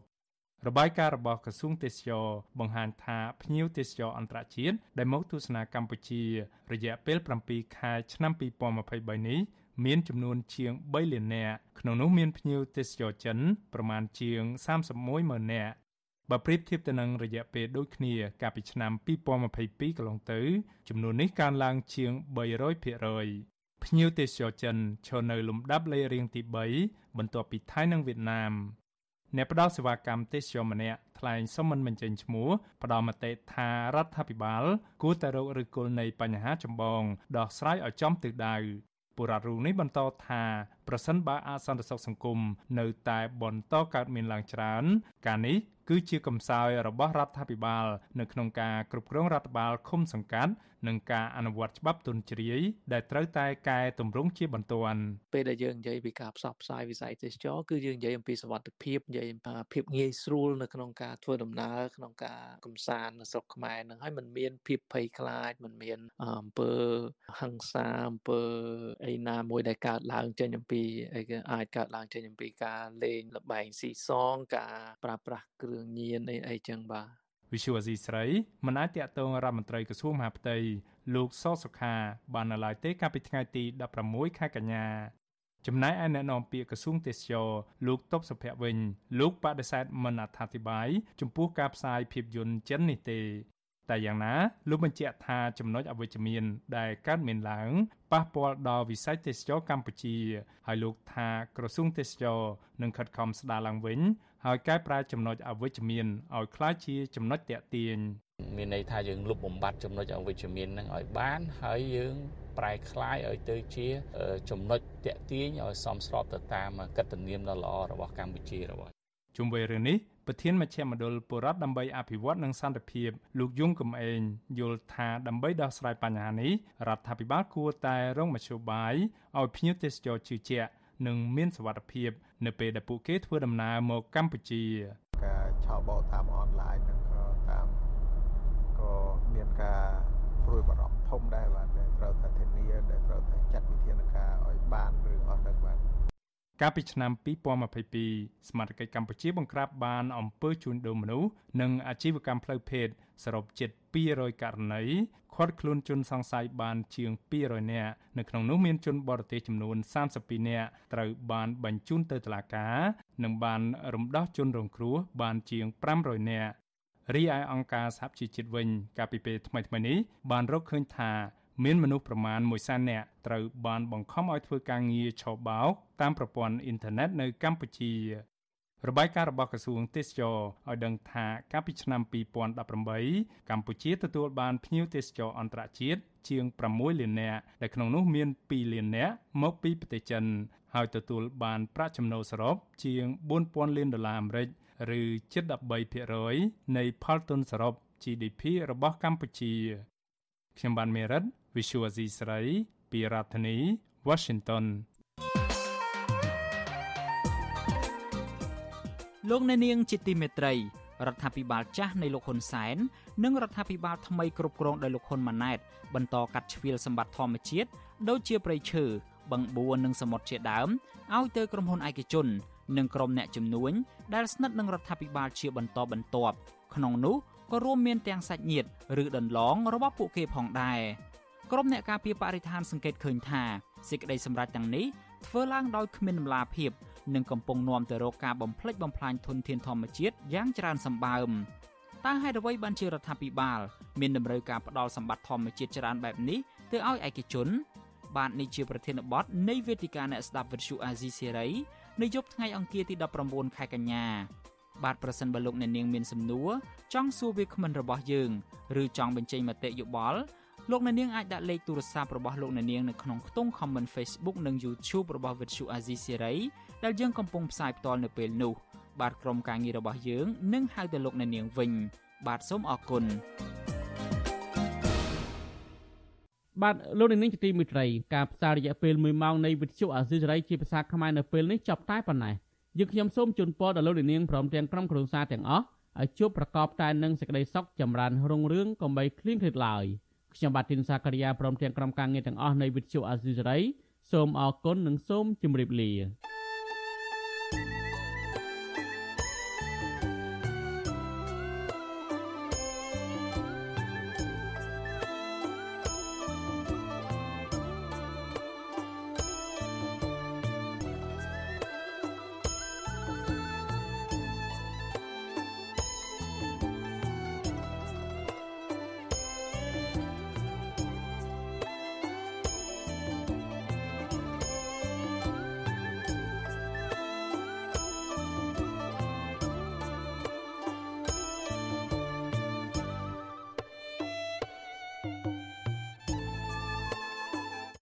របាយការណ៍របស់ក្រសួងទេសចរបង្ហាញថាភ្ញៀវទេសចរអន្តរជាតិដែលមកទស្សនាកម្ពុជា រយៈពេល7ខែឆ្នាំ2023នេះមានចំនួនជាង3លាននាក់ក្នុងនោះមានភ្ញៀវទេសចរចិនប្រមាណជាង31ម៉ឺននាក់ បើប្រៀបធៀបទៅនឹងរយៈពេលដូចគ្នា កាលពីឆ្នាំ2022កន្លងទៅ ចំនួននេះកើនឡើងជាង300%ភ្ញៀវទេសចរចិនឈរនៅលំដាប់លេខរៀងទី3បន្ទាប់ពីថៃនិងវៀតណាមអ្នកផ្ដល់សេវាកម្មទេសចរម្នាក់ថ្លែងសុំមិនបញ្ចេញឈ្មោះផ្ដល់មតិថារដ្ឋាភិបាលគួរតែរកឫសគល់នៃបញ្ហាចម្បងដោះស្រាយឲ្យចំទិសដៅបុរដ្ឋរូបនេះបន្តថា ប្រសិនបើអសន្តិសុខសង្គមនៅតែបន្តកើតមានឡើងច្រើនការនេះគឺជាកំសោយរបស់រដ្ឋាភិបាលនៅក្នុងការគ្រប់គ្រងរដ្ឋបាលឃុំសង្កាត់និងការអនុវត្តច្បាប់ទុនជ្រាយដែលត្រូវតែកែតម្រង់ជាបន្ទាន់ពេលដែលយើងនិយាយពីការផ្សព្វផ្សាយវិស័យទេសចរគឺយើងនិយាយអំពីសវត្ថិភាពនិយាយអំពីភាពងាយស្រួលនៅក្នុងការធ្វើដំណើរក្នុងការកំសាន្តនៅស្រុកខ្មែរនឹងហើយมันមានភាពភ័យខ្លាចมันមានអំពើហិង្សាអំពើអីណាមួយដែលកើតឡើងចេញអំពី ីអីអាចកើតឡើងចេញអំពីការលេងល្បែងស៊ីសងការប្រើប្រាស់គ្រឿងញៀនអីអីចឹងបាទវិសុវអាស៊ីស្រីមិនអាចតាក់ទងរដ្ឋមន្ត្រីក្រសួងមហាផ្ទៃលោកសសុខា បាននៅឡើយទេកាលពីថ្ងៃទី16ខែកញ្ញាចំណែកឯអ្នកនាំពាក្យក្រសួងទេសចរលោកតបសុភ័ក្រវិញ លោកបដិសេធមិនអត្ថាធិប្បាយចំពោះការផ្សាយភាពយន្តចិននេះទេតែយ៉ាងណាលោកបញ្ជាក់ថាចំណុចអវិជ្ជមានដែលកើតមានឡើង ប៉ះពាល់ដល់វិស័យទេសចរកម្ពុជាហើយលោកថាក្រសួងទេសចរនឹងខិតខំស្ដារឡើងវិញហើយកែប្រែចំណុចអវិជ្ជមានឲ្យคล้ายជាចំណុចតាក់ទាញមានន័យថាយើងលុបបំបាត់ចំណុចអវិជ្ជមាននឹងឲ្យបានហើយយើងប្រែคล้ายឲ្យទៅជាចំណុចតាក់ទាញឲ្យសមស្របទៅតាមកតនាមដ៏ល្អរបស់កម្ពុជារបស់ជុំវិញរឿងនេះ ប្រធានមជ្ឈមណ្ឌលបុរដ្ឋដើម្បីអភិវឌ្ឍនិងសន្តិភាពលោកយងកំឯងយល់ថាដើម្បីដោះស្រាយបញ្ហានេះរដ្ឋាភិបាលគួរតែរងមធ្យោបាយឲ្យភ្ញៀវទេសចរជឿជាក់និងមានសុវត្ថិភាព នៅពេលដែលពួកគេធ្វើដំណើរមកកម្ពុជាការឆោបោតាមអនឡាញនឹងក៏តាមក៏មានការព្រួយបារម្ភធំដែរបាទដែលត្រូវតែធានាដែលត្រូវតែចាត់វិធានការឲ្យបានរឿងអស់នឹងបាទ កាលពីឆ្នាំ2022សមាជិកកម្ពុជាបង្ក្រាបបានអំពើជួញដូរមនុស្សនិងអាជីវកម្មផ្លូវភេទសរុបជិត200ករណីឃាត់ខ្លួនជនសង្ស័យបានជាង200នាក់នៅក្នុងនោះមានជនបរទេសចំនួន32នាក់ត្រូវបានបញ្ជូនទៅតុលាការនិងបានរំដោះជនរងគ្រោះបានជាង500នាក់រីឯអង្គការសហជីវជាតិវិញកាលពីពេលថ្មីៗនេះបានរកឃើញថា មានមនុស្សប្រមាណ100,000នាក់ត្រូវបានបង្ខំឲ្យធ្វើការងារឆបោកតាមប្រព័ន្ធអ៊ីនធឺណិតនៅកម្ពុជារបាយការណ៍របស់ក្រសួងទេសចរឲ្យដឹងថាកាលពីឆ្នាំ2018កម្ពុជាទទួលបានភ្ញៀវទេសចរអន្តរជាតិជាង6លាននាក់ដែលក្នុងនោះមាន2លាននាក់មកពីប្រទេសចិន ហើយទទួលបានប្រាក់ចំណូលសរុបជាង4000លានដុល្លារអាមេរិកឬជិត13%នៃផលទុនសរុប GDP របស់កម្ពុជាខ្ញុំបានមេរិត Visual Asia ស្រីពីរដ្ឋធានី Washington លោកអ្នកនាងជាទីមេត្រីរដ្ឋាភិបាលចាស់នៃលោកហ៊ុនសែននិងរដ្ឋាភិបាលថ្មីគ្រប់គ្រងដោយលោកហ៊ុនម៉ាណែតបន្តកាត់ជ្រៀលសម្បត្តិធម្មជាតិដូចជាព្រៃឈើបឹងបួននិងសមុទ្រជាដើមឲ្យទៅក្រុមហ៊ុនឯកជន និងក្រុមអ្នកជំនួញដែលស្និទ្ធនឹងរដ្ឋាភិបាលជាបន្តបន្ទាប់ក្នុងនោះក៏រួមមានទាំងសាច់ញាតិឬដន្លងរបស់ពួកគេផងដែរ ក្រុមអ្នកការពារបរិស្ថានសង្កេតឃើញថាសេចក្តីសម្រេចទាំងនេះធ្វើឡើងដោយគ្មានដំណាភាពនិងកំពុងនាំទៅរកការបំផ្លិចបំផ្លាញធនធានធម្មជាតិយ៉ាងច្រើនសម្បើមតើហេតុអ្វីបានជារដ្ឋាភិបាលមានតម្រូវការផ្ដល់សម្បត្តិធម្មជាតិច្រើនបែបនេះទៅឲ្យឯកជន បាទនេះជាប្រធានបទនៃវេទិកាអ្នកស្ដាប់វិទ្យុអាស៊ីសេរីនៅយប់ថ្ងៃអង្គារទី19ខែកញ្ញាបាទប្រសិនបើលោកអ្នកនាងមានសំណួរចង់សួរវាគ្មិនរបស់យើង ឬចង់បញ្ចេញមតិយោបល់ លោកអ្នកនាងអាចដាក់លេខទូរស័ព្ទរបស់លោកអ្នកនាងនៅក្នុងខ្ទង់ comment Facebook និង YouTube របស់ Vuthu Azizi Serai ដែលយើងកំពុងផ្សាយផ្ទាល់នៅពេលនេះបាទក្រុមការងាររបស់យើងនឹងហៅទៅលោកអ្នកនាងវិញបាទសូមអរគុណបាទលោកនាងជាទីមេត្រីការផ្សាយរយៈពេល1ម៉ោងនៃវិទ្យុអាស៊ីសេរីជាភាសាខ្មែរនៅពេលនេះចប់តែប៉ុណ្ណេះយើងខ្ញុំសូមជូនពរដល់លោកនាងព្រមទាំងក្រុមគ្រួសារទាំងអស់ឲ្យជួបប្រកបតែនឹងសេចក្តីសុខចម្រើនរុងរឿងកុំបីឃ្លៀងឃ្លាតឡើយ ខ្ញុំបាទធីនសាករិយាព្រមទាំងក្រុមការងារទាំងអស់នៃវិទ្យុអាស៊ីសេរីសូមអរគុណនិងសូមជម្រាបលា